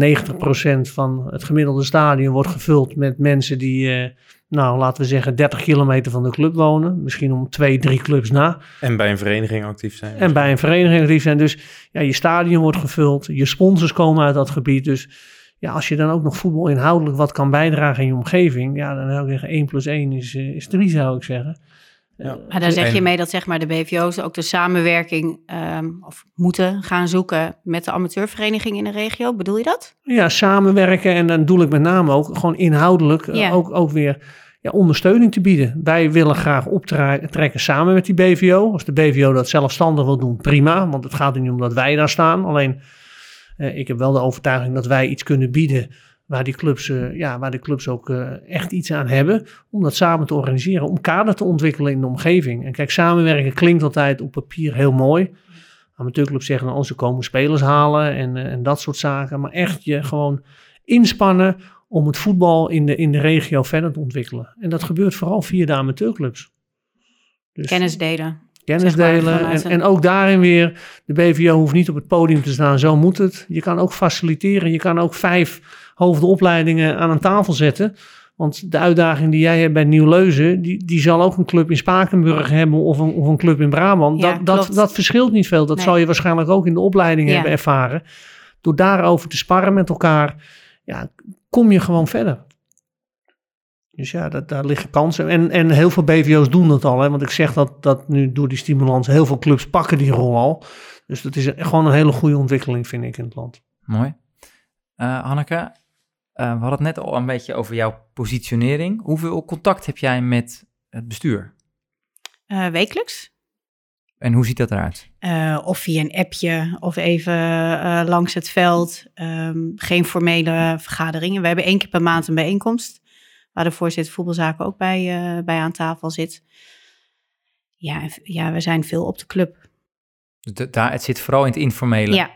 A: 90% van het gemiddelde stadion wordt gevuld met mensen die, uh, nou laten we zeggen, 30 kilometer van de club wonen. Misschien om twee, drie clubs na.
D: En bij een vereniging actief zijn.
A: En bij een vereniging actief zijn. Dus ja, je stadion wordt gevuld, je sponsors komen uit dat gebied. Dus ja, als je dan ook nog voetbal inhoudelijk wat kan bijdragen in je omgeving, ja, dan zou ik zeggen 1 plus 1 is, is 3, zou ik zeggen.
B: Ja. Maar daar zeg je mee dat zeg maar, de BVO's ook de samenwerking um, of moeten gaan zoeken met de amateurvereniging in de regio. Bedoel je dat?
A: Ja, samenwerken en dan doe ik met name ook gewoon inhoudelijk ja. ook, ook weer ja, ondersteuning te bieden. Wij willen graag optrekken samen met die BVO. Als de BVO dat zelfstandig wil doen, prima. Want het gaat er niet om dat wij daar staan. Alleen, eh, ik heb wel de overtuiging dat wij iets kunnen bieden waar die clubs, uh, ja, waar de clubs ook uh, echt iets aan hebben, om dat samen te organiseren, om kader te ontwikkelen in de omgeving. En kijk, samenwerken klinkt altijd op papier heel mooi. Amateurclubs zeggen, dan, oh, ze komen spelers halen en, uh, en dat soort zaken. Maar echt je gewoon inspannen om het voetbal in de, in de regio verder te ontwikkelen. En dat gebeurt vooral via de amateurclubs.
B: Dus, kennis delen.
A: Kennis delen. En, en ook daarin weer, de BVO hoeft niet op het podium te staan, zo moet het. Je kan ook faciliteren. Je kan ook vijf hoofdopleidingen aan een tafel zetten. Want de uitdaging die jij hebt bij Nieuw-Leuzen, die, die zal ook een club in Spakenburg hebben of een, of een club in Brabant.
B: Ja,
A: dat, dat, dat verschilt niet veel. Dat
B: Nee.
A: zal je waarschijnlijk ook in de opleiding
B: Ja.
A: hebben ervaren. Door daarover te sparren met elkaar, ja, kom je gewoon verder. Dus ja, dat, daar liggen kansen. En, en heel veel BVO's doen dat al. Hè? Want ik zeg dat, dat nu door die stimulans, heel veel clubs pakken die rol al. Dus dat is een- gewoon een hele goede ontwikkeling, vind ik, in het land.
C: Mooi. Eh, Hanneke, we hadden het net al een beetje over jouw positionering. Hoeveel contact heb jij met het bestuur?
B: Eh, wekelijks.
C: En hoe ziet dat eruit?
B: Eh, of via een appje of even eh, langs het veld. Ehm, geen formele vergaderingen. We hebben één keer per maand een bijeenkomst. Waar de voorzitter voetbalzaken ook bij, eh, bij aan tafel zit. Ja, ja, we zijn veel op de club.
C: Dus da- daar, het zit vooral in het informele.
B: Ja,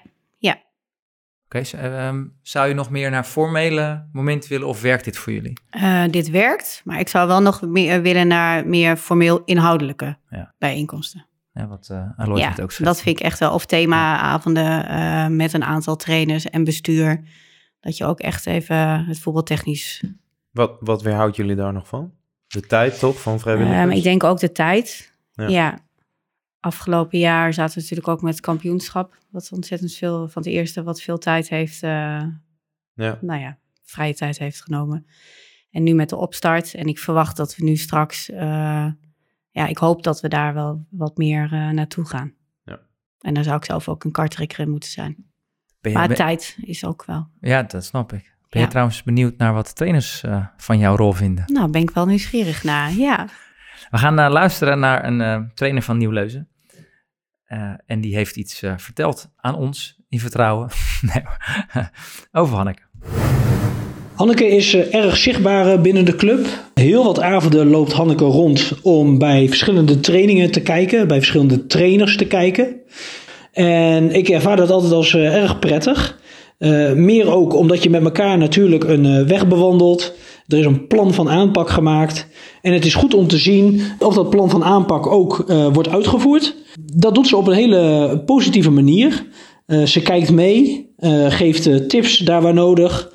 C: Oké, ehm, zou je nog meer naar formele momenten willen of werkt dit voor jullie?
B: eh, dit werkt. Maar ik zou wel nog meer willen naar meer formeel inhoudelijke
C: Ja.
B: bijeenkomsten.
C: Ja, wat eh Alois
B: ja,
C: net ook schetst.
B: dat vind ik echt wel. Of themaavonden eh met een aantal trainers en bestuur. Dat je ook echt even het voetbaltechnisch
D: Wat, wat weerhoudt jullie daar nog van? De tijd toch van vrijwilligers?
B: Ehm, ik denk ook de tijd.
D: Ja.
B: Ja. Afgelopen jaar zaten we natuurlijk ook met het kampioenschap. Wat ontzettend veel van het eerste wat veel tijd heeft, eh,
D: Ja.
B: nou ja, vrije tijd heeft genomen. En nu met de opstart. En ik verwacht dat we nu straks, ja, ik hoop dat we daar wel wat meer naartoe gaan. Ja. En dan zou ik zelf ook een kartrekker in moeten zijn. maar tijd is ook wel.
C: Ja, dat snap ik. Ben je trouwens benieuwd naar wat trainers uh, van jouw rol vinden?
B: Nou, ben ik wel nieuwsgierig naar, ja.
C: We gaan uh, luisteren naar een uh, trainer van Nieuw-Leuzen. en die heeft iets verteld aan ons in vertrouwen <laughs> <laughs> over Hanneke.
E: Hanneke is erg zichtbaar binnen de club. Heel wat avonden loopt Hanneke rond om bij verschillende trainingen te kijken, bij verschillende trainers te kijken. En ik ervaar dat altijd als erg prettig. Meer ook omdat je met elkaar natuurlijk een weg bewandelt. Er is een plan van aanpak gemaakt. En het is goed om te zien of dat plan van aanpak ook wordt uitgevoerd. Dat doet ze op een hele positieve manier. ze kijkt mee, geeft tips daar waar nodig.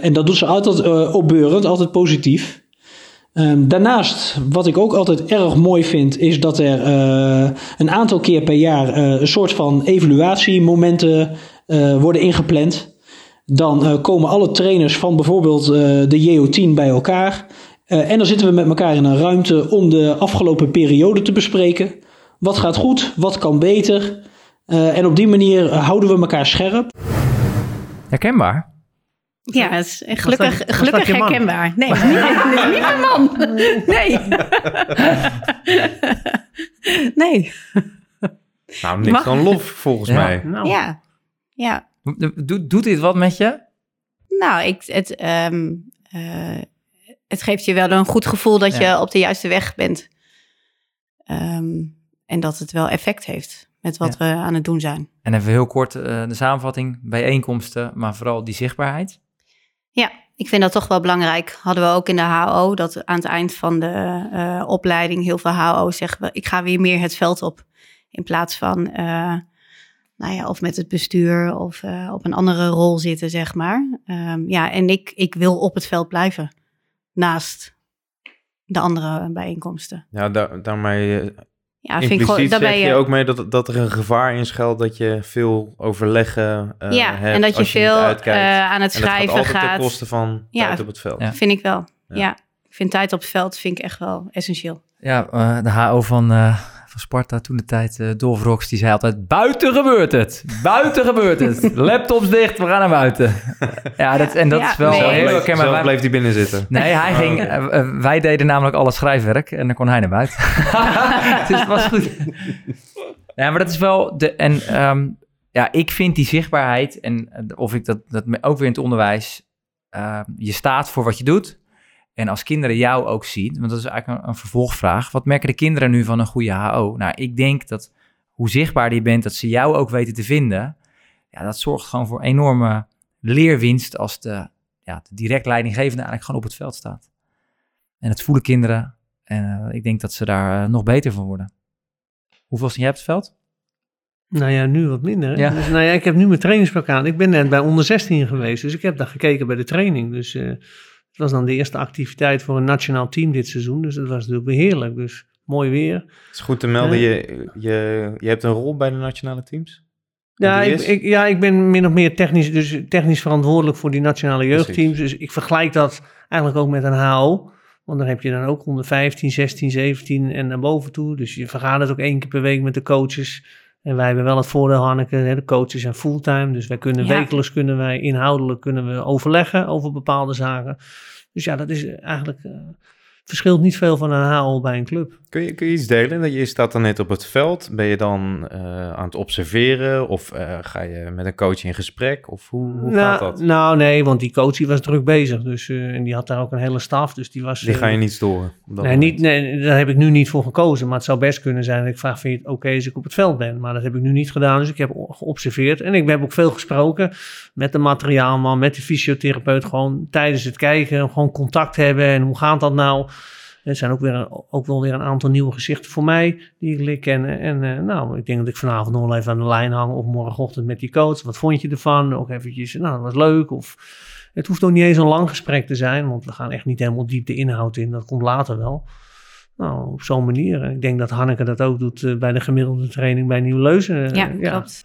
E: en dat doet ze altijd opbeurend, altijd positief. Um, daarnaast, wat ik ook altijd erg mooi vind, is dat er een aantal keer per jaar een soort van evaluatiemomenten uh, worden ingepland. Dan uh, komen alle trainers van bijvoorbeeld uh, de JO10 bij elkaar. en dan zitten we met elkaar in een ruimte om de afgelopen periode te bespreken. Wat gaat goed, wat kan beter. en op die manier houden we elkaar scherp.
C: Herkenbaar?
B: Ja, het is gelukkig, dat, gelukkig herkenbaar. <laughs> Nee, nee, niet mijn man. <laughs> Nee. nee.
D: Nou, niks dan lof volgens
B: ja.
D: mij.
B: Nou. Ja. Ja.
C: Doet, doet dit wat met je?
B: Nou, ik, het, um, uh, het geeft je wel een goed gevoel dat je op de juiste weg bent. Um, en dat het wel effect heeft met wat ja. we aan het doen zijn.
C: En even heel kort uh, de samenvatting, bijeenkomsten, maar vooral die zichtbaarheid.
B: Ja, ik vind dat toch wel belangrijk. Hadden we ook in de HO, dat aan het eind van de uh, opleiding heel veel HO's zeggen, ik ga weer meer het veld op. In plaats van nou ja, of met het bestuur of uh, op een andere rol zitten, zeg maar. Um, ja, en ik, ik wil op het veld blijven. Naast de andere bijeenkomsten.
D: Ja, daar, daarmee ja, vind ik gewoon, daarbij, zeg je ook mee dat, dat er een gevaar in schuilt dat je veel overleggen uh,
B: ja, hebt, en dat je veel aan het schrijven
D: en
B: dat gaat.
D: ten koste van
B: ja,
D: tijd op het veld.
B: Ja. vind ik wel. Ja. ja. ik vind tijd op het veld vind ik echt wel essentieel.
C: Ja, de HO van van Sparta toen de tijd, uh, Dolf die zei altijd, buiten gebeurt het, buiten gebeurt het. Laptops dicht, we gaan naar buiten. <laughs> ja, dat, en dat is wel nee. heel
D: herkenbaar. Zelf bleef hij binnen zitten.
C: Nee, hij oh, ging, uh, wij deden namelijk alle schrijfwerk en dan kon hij naar buiten. <laughs> dus het was goed. ja, maar dat is wel, de, en um, ja, ik vind die zichtbaarheid en of ik dat, dat ook weer in het onderwijs, uh, je staat voor wat je doet. En als kinderen jou ook zien, want dat is eigenlijk een, een, vervolgvraag. Wat merken de kinderen nu van een goede HO? Nou, ik denk dat hoe zichtbaar je bent, dat ze jou ook weten te vinden. Ja, dat zorgt gewoon voor enorme leerwinst als de, ja, de direct leidinggevende eigenlijk gewoon op het veld staat. En het voelen kinderen. En uh, ik denk dat ze daar uh, nog beter van worden. Hoeveel jij het veld?
A: Nou ja, nu wat minder. Ja. Dus, nou ja, ik heb nu mijn trainingspak aan. Ik ben net bij onder 16 geweest, dus ik heb daar gekeken bij de training. Dus uh, dat was dan de eerste activiteit voor een nationaal team dit seizoen. Dus dat was natuurlijk heerlijk. Dus mooi weer. Het
D: is goed te melden, je, je, je hebt een rol bij de nationale teams?
A: Ja ik, ik, ja, ik ben min of meer technisch, dus technisch verantwoordelijk voor die nationale jeugdteams. Dus ik vergelijk dat eigenlijk ook met een HO. Want dan heb je dan ook onder 15, 16, 17 en naar boven toe. Dus je vergadert ook één keer per week met de coaches. En wij hebben wel het voordeel, Hanneke, hè, de coaches zijn fulltime. Dus wij kunnen ja. wekelijks kunnen wij inhoudelijk kunnen we overleggen over bepaalde zaken. Dus ja, dat is eigenlijk uh, verschilt niet veel van een HO bij een club.
D: Kun je, kun je iets delen? Dat je staat dan net op het veld. Ben je dan uh, aan het observeren? Of uh, ga je met een coach in gesprek? Of hoe, hoe
A: nou,
D: gaat dat?
A: Nou nee, want die coach die was druk bezig. Dus, uh, en die had daar ook een hele staf. Dus die was...
D: Die ga je niet storen?
A: Nee, niet, nee, daar heb ik nu niet voor gekozen. Maar het zou best kunnen zijn dat ik vraag, vind je het oké okay als ik op het veld ben? Maar dat heb ik nu niet gedaan. Dus ik heb geobserveerd. En ik heb ook veel gesproken met de materiaalman, met de fysiotherapeut. Gewoon tijdens het kijken, gewoon contact hebben. En hoe gaat dat nou? Er zijn ook, weer een, ook wel weer een aantal nieuwe gezichten voor mij die ik leer kennen. En uh, nou, ik denk dat ik vanavond nog wel even aan de lijn hang of morgenochtend met die coach. Wat vond je ervan? Ook eventjes, nou, dat was leuk. Of het hoeft ook niet eens een lang gesprek te zijn, want we gaan echt niet helemaal diep de inhoud in. Dat komt later wel. Nou, op zo'n manier. Ik denk dat Hanneke dat ook doet uh, bij de gemiddelde training bij Nieuw Leuzen.
B: Uh, ja, klopt.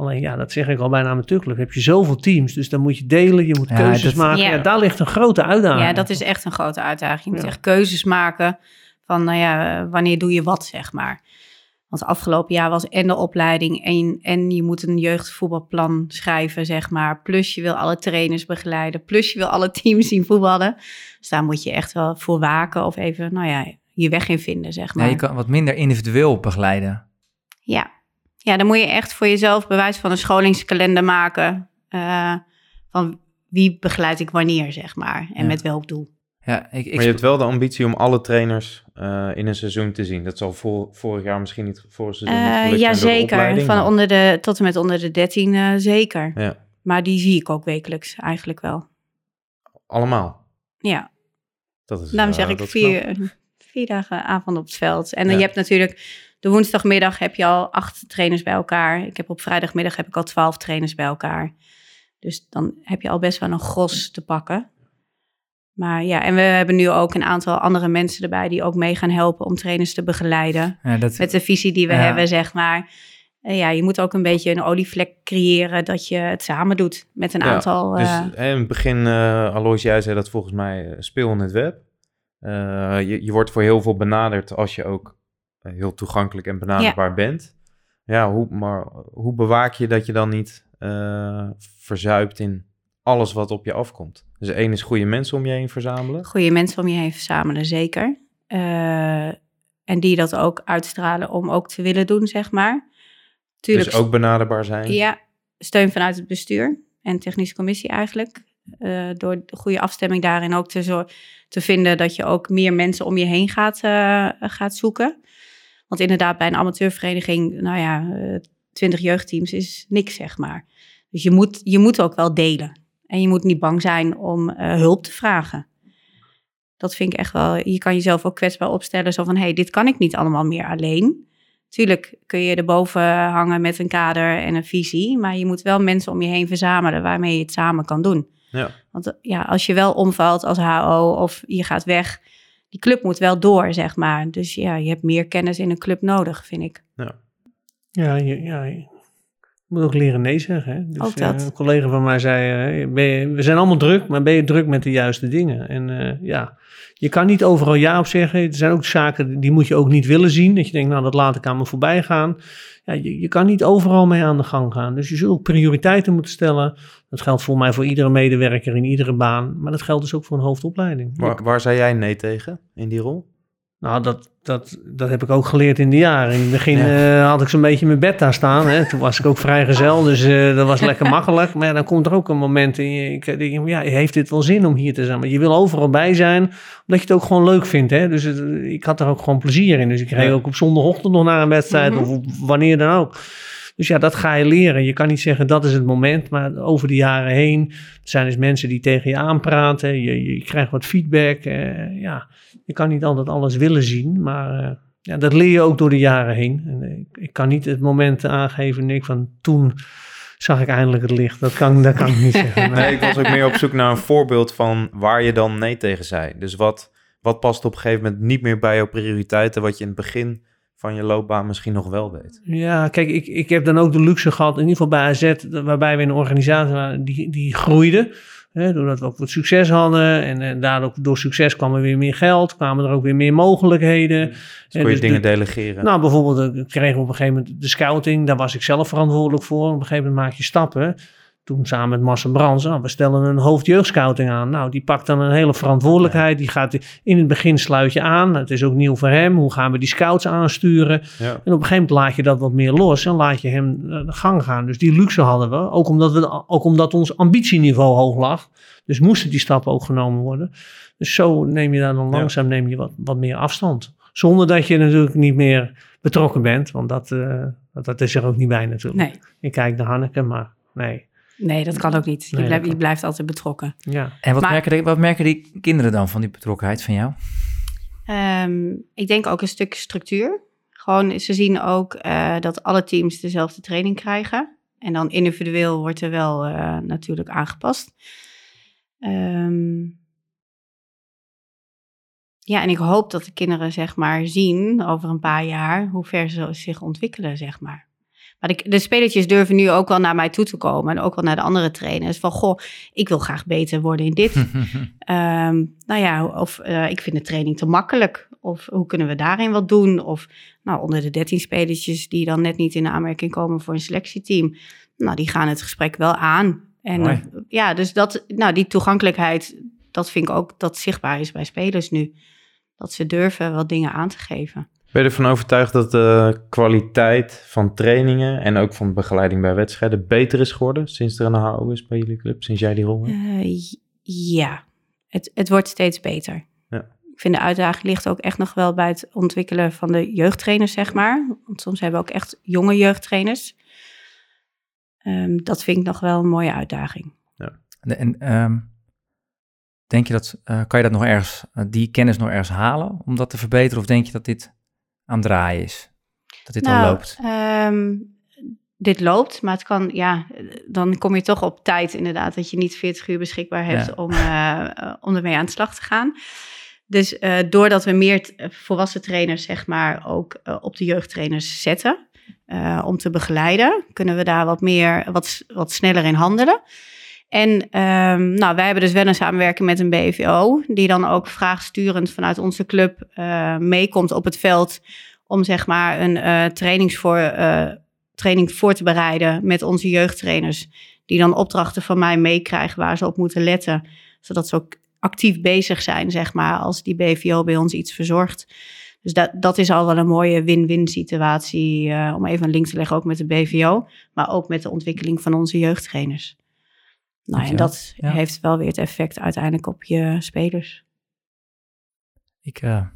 A: Alleen ja, dat zeg ik al bij een amateurclub. Heb je zoveel teams, dus dan moet je delen, je moet
C: Ja,
A: keuzes
C: dat-
A: maken.
B: Ja.
A: Ja. daar ligt een grote uitdaging.
B: Ja, dat is echt een grote uitdaging. Je moet
A: Ja.
B: echt keuzes maken van, nou ja, wanneer doe je wat, zeg maar. Want afgelopen jaar was en de opleiding en, en je moet een jeugdvoetbalplan schrijven, zeg maar. Plus je wil alle trainers begeleiden, plus je wil alle teams zien voetballen. Dus daar moet je echt wel voor waken of even, nou ja, je weg in vinden, zeg maar.
C: Ja, je kan wat minder individueel begeleiden.
B: Ja. Ja, dan moet je echt voor jezelf bewijs van een scholingskalender maken. eh, van wie begeleid ik wanneer, zeg maar. En
C: Ja.
B: met welk doel.
C: Ja, ik, ik
D: Maar je hebt wel de ambitie om alle trainers eh, in een seizoen te zien. Dat zal voor, vorig jaar misschien niet vorig seizoen niet
B: Eh
D: gelukt
B: ja, zeker. Van onder de, tot en met onder de 13 eh, zeker.
D: Ja,
B: Maar die zie ik ook wekelijks eigenlijk wel.
D: allemaal.
B: Ja,
D: Dat is,
B: daarom zeg ik
D: knap.
B: vier, vier dagen avond op het veld. En dan
D: Ja.
B: je hebt natuurlijk de woensdagmiddag heb je al acht trainers bij elkaar. Ik heb op vrijdagmiddag heb ik al twaalf trainers bij elkaar. Dus dan heb je al best wel een gros te pakken. Maar ja, en we hebben nu ook een aantal andere mensen erbij die ook mee gaan helpen om trainers te begeleiden.
C: ja, dat,
B: met de visie die we
C: Ja.
B: hebben, zeg maar. Ja, je moet ook een beetje een olievlek creëren dat je het samen doet met een
D: Ja,
B: aantal.
D: Dus
B: eh,
D: hè, in het begin, eh Alois, jij zei dat volgens mij eh, speel in het web. Eh, je, je wordt voor heel veel benaderd als je ook heel toegankelijk en benaderbaar bent. Ja, hoe, maar hoe bewaak je dat je dan niet eh, verzuipt in alles wat op je afkomt? Dus één is goede mensen om je heen verzamelen.
B: goede mensen om je heen verzamelen, zeker. Eh, en die dat ook uitstralen om ook te willen doen, zeg maar. Tuurlijk,
D: Dus ook benaderbaar zijn.
B: ja, steun vanuit het bestuur en technische commissie eigenlijk. Eh, door de goede afstemming daarin ook te, zo, te vinden dat je ook meer mensen om je heen gaat, eh, gaat zoeken. Want inderdaad, bij een amateurvereniging, nou ja, twintig jeugdteams is niks, zeg maar. Dus je moet, je moet ook wel delen. En je moet niet bang zijn om eh, hulp te vragen. Dat vind ik echt wel. Je kan jezelf ook kwetsbaar opstellen. Zo van: hé, hey, dit kan ik niet allemaal meer alleen. Tuurlijk kun je erboven hangen met een kader en een visie. Maar je moet wel mensen om je heen verzamelen waarmee je het samen kan doen.
D: Ja.
B: Want eh, ja, als je wel omvalt als HO of je gaat weg, die club moet wel door, zeg maar. Dus ja, je hebt meer kennis in een club nodig, vind ik.
A: Ja, je, ja, je moet ook leren nee zeggen. Hè? Dus,
B: Ook dat.
A: eh, een collega van mij zei, eh, ben je- we zijn allemaal druk, maar ben je druk met de juiste dingen? En eh, ja, je kan niet overal ja op zeggen. Er zijn ook zaken die moet je ook niet willen zien. Dat je denkt, nou dat laat ik aan me voorbij gaan. Ja, je, je kan niet overal mee aan de gang gaan. Dus je zult ook prioriteiten moeten stellen. Dat geldt voor mij voor iedere medewerker in iedere baan. Maar dat geldt dus ook voor een hoofdopleiding.
D: Waar, waar zei jij nee tegen in die rol?
A: Nou, dat, dat, dat heb ik ook geleerd in de jaren. In het begin eh, had ik zo'n beetje mijn bed daar staan. Hè. Toen was ik ook vrijgezel, dus eh, dat was lekker makkelijk. Maar ja, dan komt er ook een moment in je, ik denk, ja, heeft dit wel zin om hier te zijn? Maar je wil overal bij zijn, omdat je het ook gewoon leuk vindt. Hè. Dus het, ik had er ook gewoon plezier in. Dus ik reed
D: Ja.
A: ook op zondagochtend nog naar een wedstrijd
B: Mhm.
A: of op wanneer dan ook. Dus ja, dat ga je leren. Je kan niet zeggen dat is het moment, maar over de jaren heen er zijn dus mensen die tegen je aanpraten. Je, je krijgt wat feedback. eh, ja, je kan niet altijd alles willen zien, maar eh, ja, dat leer je ook door de jaren heen. En, eh, ik, ik kan niet het moment aangeven, Nick, van toen zag ik eindelijk het licht. Dat kan, dat kan ik niet zeggen. <laughs>
D: Nee, ik was ook meer op zoek naar een voorbeeld van waar je dan nee tegen zei. Dus wat, wat past op een gegeven moment niet meer bij jouw prioriteiten, wat je in het begin van je loopbaan misschien nog wel deed.
A: Ja, kijk, ik, ik heb dan ook de luxe gehad, in ieder geval bij AZ, waarbij we in een organisatie waren die, die groeide. Hè, doordat we ook wat succes hadden en, en daardoor door succes kwam er weer meer geld, kwamen er ook weer meer mogelijkheden.
D: Dus kon je
A: dus
D: dingen
A: de-
D: delegeren.
A: Nou, bijvoorbeeld eh, kregen we op een gegeven moment de scouting. Daar was ik zelf verantwoordelijk voor. Op een gegeven moment maak je stappen. Toen samen met Marcel Brands, nou, we stellen een hoofdjeugdscouting aan. Nou, die pakt dan een hele verantwoordelijkheid. Die gaat in het begin sluit je aan. Het is ook nieuw voor hem. Hoe gaan we die scouts aansturen?
D: ja.
A: En op een gegeven moment laat je dat wat meer los en laat je hem eh, de gang gaan. Dus die luxe hadden we. Ook omdat, we, ook omdat ons ambitieniveau hoog lag. Dus moesten die stappen ook genomen worden. Dus zo neem je daar dan
D: Ja.
A: langzaam neem je wat, wat meer afstand. Zonder dat je natuurlijk niet meer betrokken bent. Want dat, eh, dat, dat is er ook niet bij natuurlijk.
B: Nee,
A: Ik kijk naar Hanneke, maar nee.
B: Nee dat kan ook niet. Je,
A: Nee,
B: blijft, je blijft altijd betrokken.
A: Ja.
C: En wat,
B: Maar-
C: merken die, wat merken die kinderen dan van die betrokkenheid van jou?
B: Ehm, ik denk ook een stuk structuur. Gewoon, ze zien ook eh, dat alle teams dezelfde training krijgen. En dan individueel wordt er wel eh, natuurlijk aangepast. Ehm, ja, en ik hoop dat de kinderen zeg maar zien over een paar jaar hoe ver ze zich ontwikkelen, zeg maar. Maar de, de spelertjes durven nu ook wel naar mij toe te komen. En ook wel naar de andere trainers. Van, goh, ik wil graag beter worden in dit. <laughs> Ehm, nou ja, of uh, ik vind de training te makkelijk. Of hoe kunnen we daarin wat doen? Of nou, onder de 13 spelertjes die dan net niet in aanmerking komen voor een selectieteam. Nou, die gaan het gesprek wel aan. En uh, ja, dus dat, nou, die toegankelijkheid, dat vind ik ook dat zichtbaar is bij spelers nu. Dat ze durven wat dingen aan te geven.
D: Ben je ervan overtuigd dat de kwaliteit van trainingen en ook van begeleiding bij wedstrijden beter is geworden sinds er een HO is bij jullie club, sinds jij die rol hebt?
B: Uh, ja, het, het wordt steeds beter. Ja. Ik vind de uitdaging ligt ook echt nog wel bij het ontwikkelen van de jeugdtrainers, zeg maar. Want soms hebben we ook echt jonge jeugdtrainers. Um, dat vind ik nog wel een mooie uitdaging.
C: Ja. En um, denk je dat, uh, kan je dat nog ergens, uh, die kennis nog ergens halen om dat te verbeteren? Of denk je dat dit aan het draaien is? Dat dit
B: nou,
C: al loopt?
B: Um, dit loopt, maar het kan, ja, dan kom je toch op tijd inderdaad, dat je niet 40 uur beschikbaar hebt ja. om, uh, om ermee aan de slag te gaan. Dus uh, doordat we meer volwassen trainers, zeg maar, ook uh, op de jeugdtrainers zetten, om te begeleiden, kunnen we daar wat meer, wat, wat sneller in handelen. En um, nou, wij hebben dus wel een samenwerking met een BVO, die dan ook vraagsturend vanuit onze club uh, meekomt op het veld om zeg maar een uh, trainings voor, uh, training voor te bereiden met onze jeugdtrainers. Die dan opdrachten van mij meekrijgen waar ze op moeten letten, zodat ze ook actief bezig zijn, zeg maar, als die BVO bij ons iets verzorgt. Dus dat, dat is al wel een mooie win-win situatie, om even een link te leggen, ook met de BVO, maar ook met de ontwikkeling van onze jeugdtrainers. Nou, en dat ja. heeft wel weer het effect uiteindelijk op je spelers.
C: Ik, uh,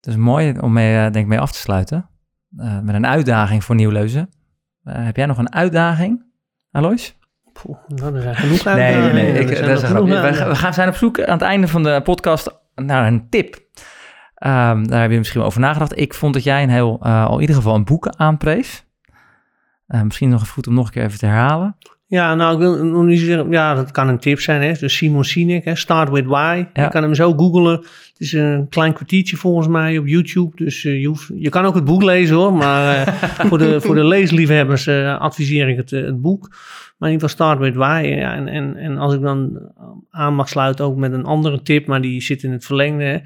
C: het is mooi om mee, uh, denk ik, mee af te sluiten. Uh, met een uitdaging voor Nieuwleuzen. heb jij nog een uitdaging, Alois?
A: Poeh, nou, er zijn genoeg <laughs>
C: Nee, nee, nee. Ik, dat is genoeg we, we gaan zijn op zoek aan het einde van de podcast naar een tip. Um, daar heb je misschien over nagedacht. Ik vond dat jij een heel, uh, al in ieder geval een boek aanprees. Uh, misschien nog even goed om nog een keer even te herhalen.
A: Ja, nou, ik wil nog niet zeggen, ja, dat kan een tip zijn, hè. Dus Simon Sinek, hè, Start With Why. Ja. Je kan hem zo googlen. Het is een klein kwartiertje volgens mij op YouTube. Dus uh, je, hoeft, je kan ook het boek lezen hoor. Maar uh, <laughs> voor, de, voor de leesliefhebbers uh, adviseer ik het, het boek. Maar in ieder geval Start With Why. Ja, en, en, en als ik dan aan mag sluiten ook met een andere tip, maar die zit in het verlengde. Hè.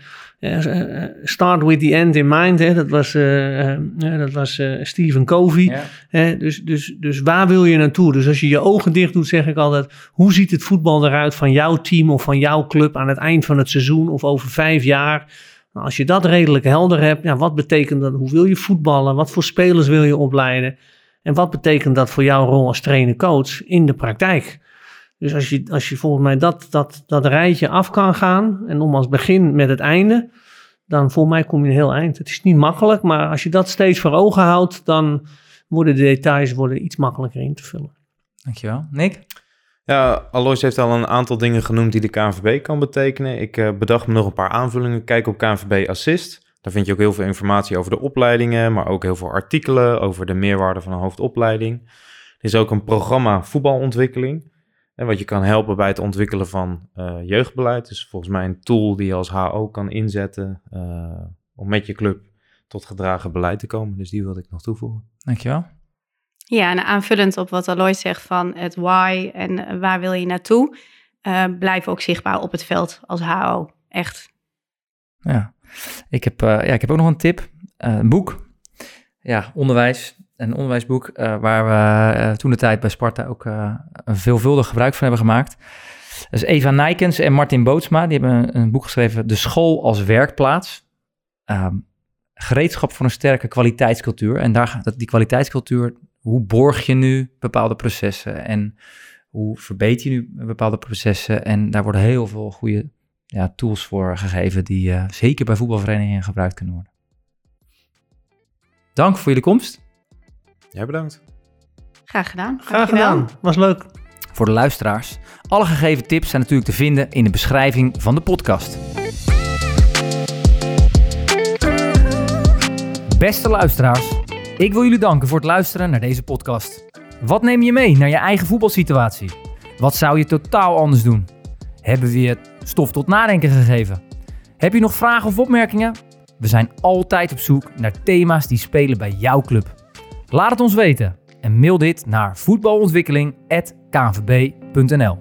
A: Start with the end in mind. Hè. Dat was, uh, dat was Stephen Covey. Ja. Hè. Dus, dus, dus waar wil je naartoe? Dus als je je ogen dicht doet, zeg ik altijd: hoe ziet het voetbal eruit van jouw team of van jouw club aan het eind van het seizoen of over vijf jaar? Nou, als je dat redelijk helder hebt, ja, wat betekent dat? Hoe wil je voetballen? Wat voor spelers wil je opleiden? En wat betekent dat voor jouw rol als trainer-coach in de praktijk? Dus als je, als je volgens mij dat, dat, dat rijtje af kan gaan en om als begin met het einde, dan voor mij kom je een heel eind. Het is niet makkelijk, maar als je dat steeds voor ogen houdt, dan worden de details worden iets makkelijker in te vullen.
C: Dankjewel. Nick?
D: Ja, Alois heeft al een aantal dingen genoemd die de KNVB kan betekenen. Ik uh, bedacht me nog een paar aanvullingen. Kijk op KNVB Assist. Daar vind je ook heel veel informatie over de opleidingen, maar ook heel veel artikelen over de meerwaarde van een hoofdopleiding. Er is ook een programma voetbalontwikkeling. En wat je kan helpen bij het ontwikkelen van uh, jeugdbeleid. Dus volgens mij een tool die je als HO kan inzetten uh, om met je club tot gedragen beleid te komen. Dus die wilde ik nog toevoegen.
C: Dankjewel.
B: Ja, en aanvullend op wat Alois zegt van het why en waar wil je naartoe, uh, blijf ook zichtbaar op het veld als HO. Echt.
C: Ja, ik heb, ja, ik heb ook nog een tip. een boek. Ja, onderwijs een onderwijsboek uh, waar we uh, toen de tijd bij Sparta ook uh, een veelvuldig gebruik van hebben gemaakt. Dus Eva Nijkens en Martin Bootsma, die hebben een, boek geschreven, De School als Werkplaats. Um, gereedschap voor een sterke kwaliteitscultuur. En daar gaat die kwaliteitscultuur, hoe borg je nu bepaalde processen en hoe verbeter je nu bepaalde processen. En daar worden heel veel goede ja, tools voor gegeven die zeker bij voetbalverenigingen gebruikt kunnen worden. Dank voor jullie komst.
D: Jij bedankt.
B: Graag gedaan.
A: Graag gedaan. Was leuk.
C: Voor de luisteraars. Alle gegeven tips zijn natuurlijk te vinden in de beschrijving van de podcast. Beste luisteraars, ik wil jullie danken voor het luisteren naar deze podcast. Wat neem je mee naar je eigen voetbalsituatie? Wat zou je totaal anders doen? Hebben we je stof tot nadenken gegeven? Heb je nog vragen of opmerkingen? We zijn altijd op zoek naar thema's die spelen bij jouw club. Laat het ons weten. en mail dit naar voetbalontwikkeling.kvb.nl.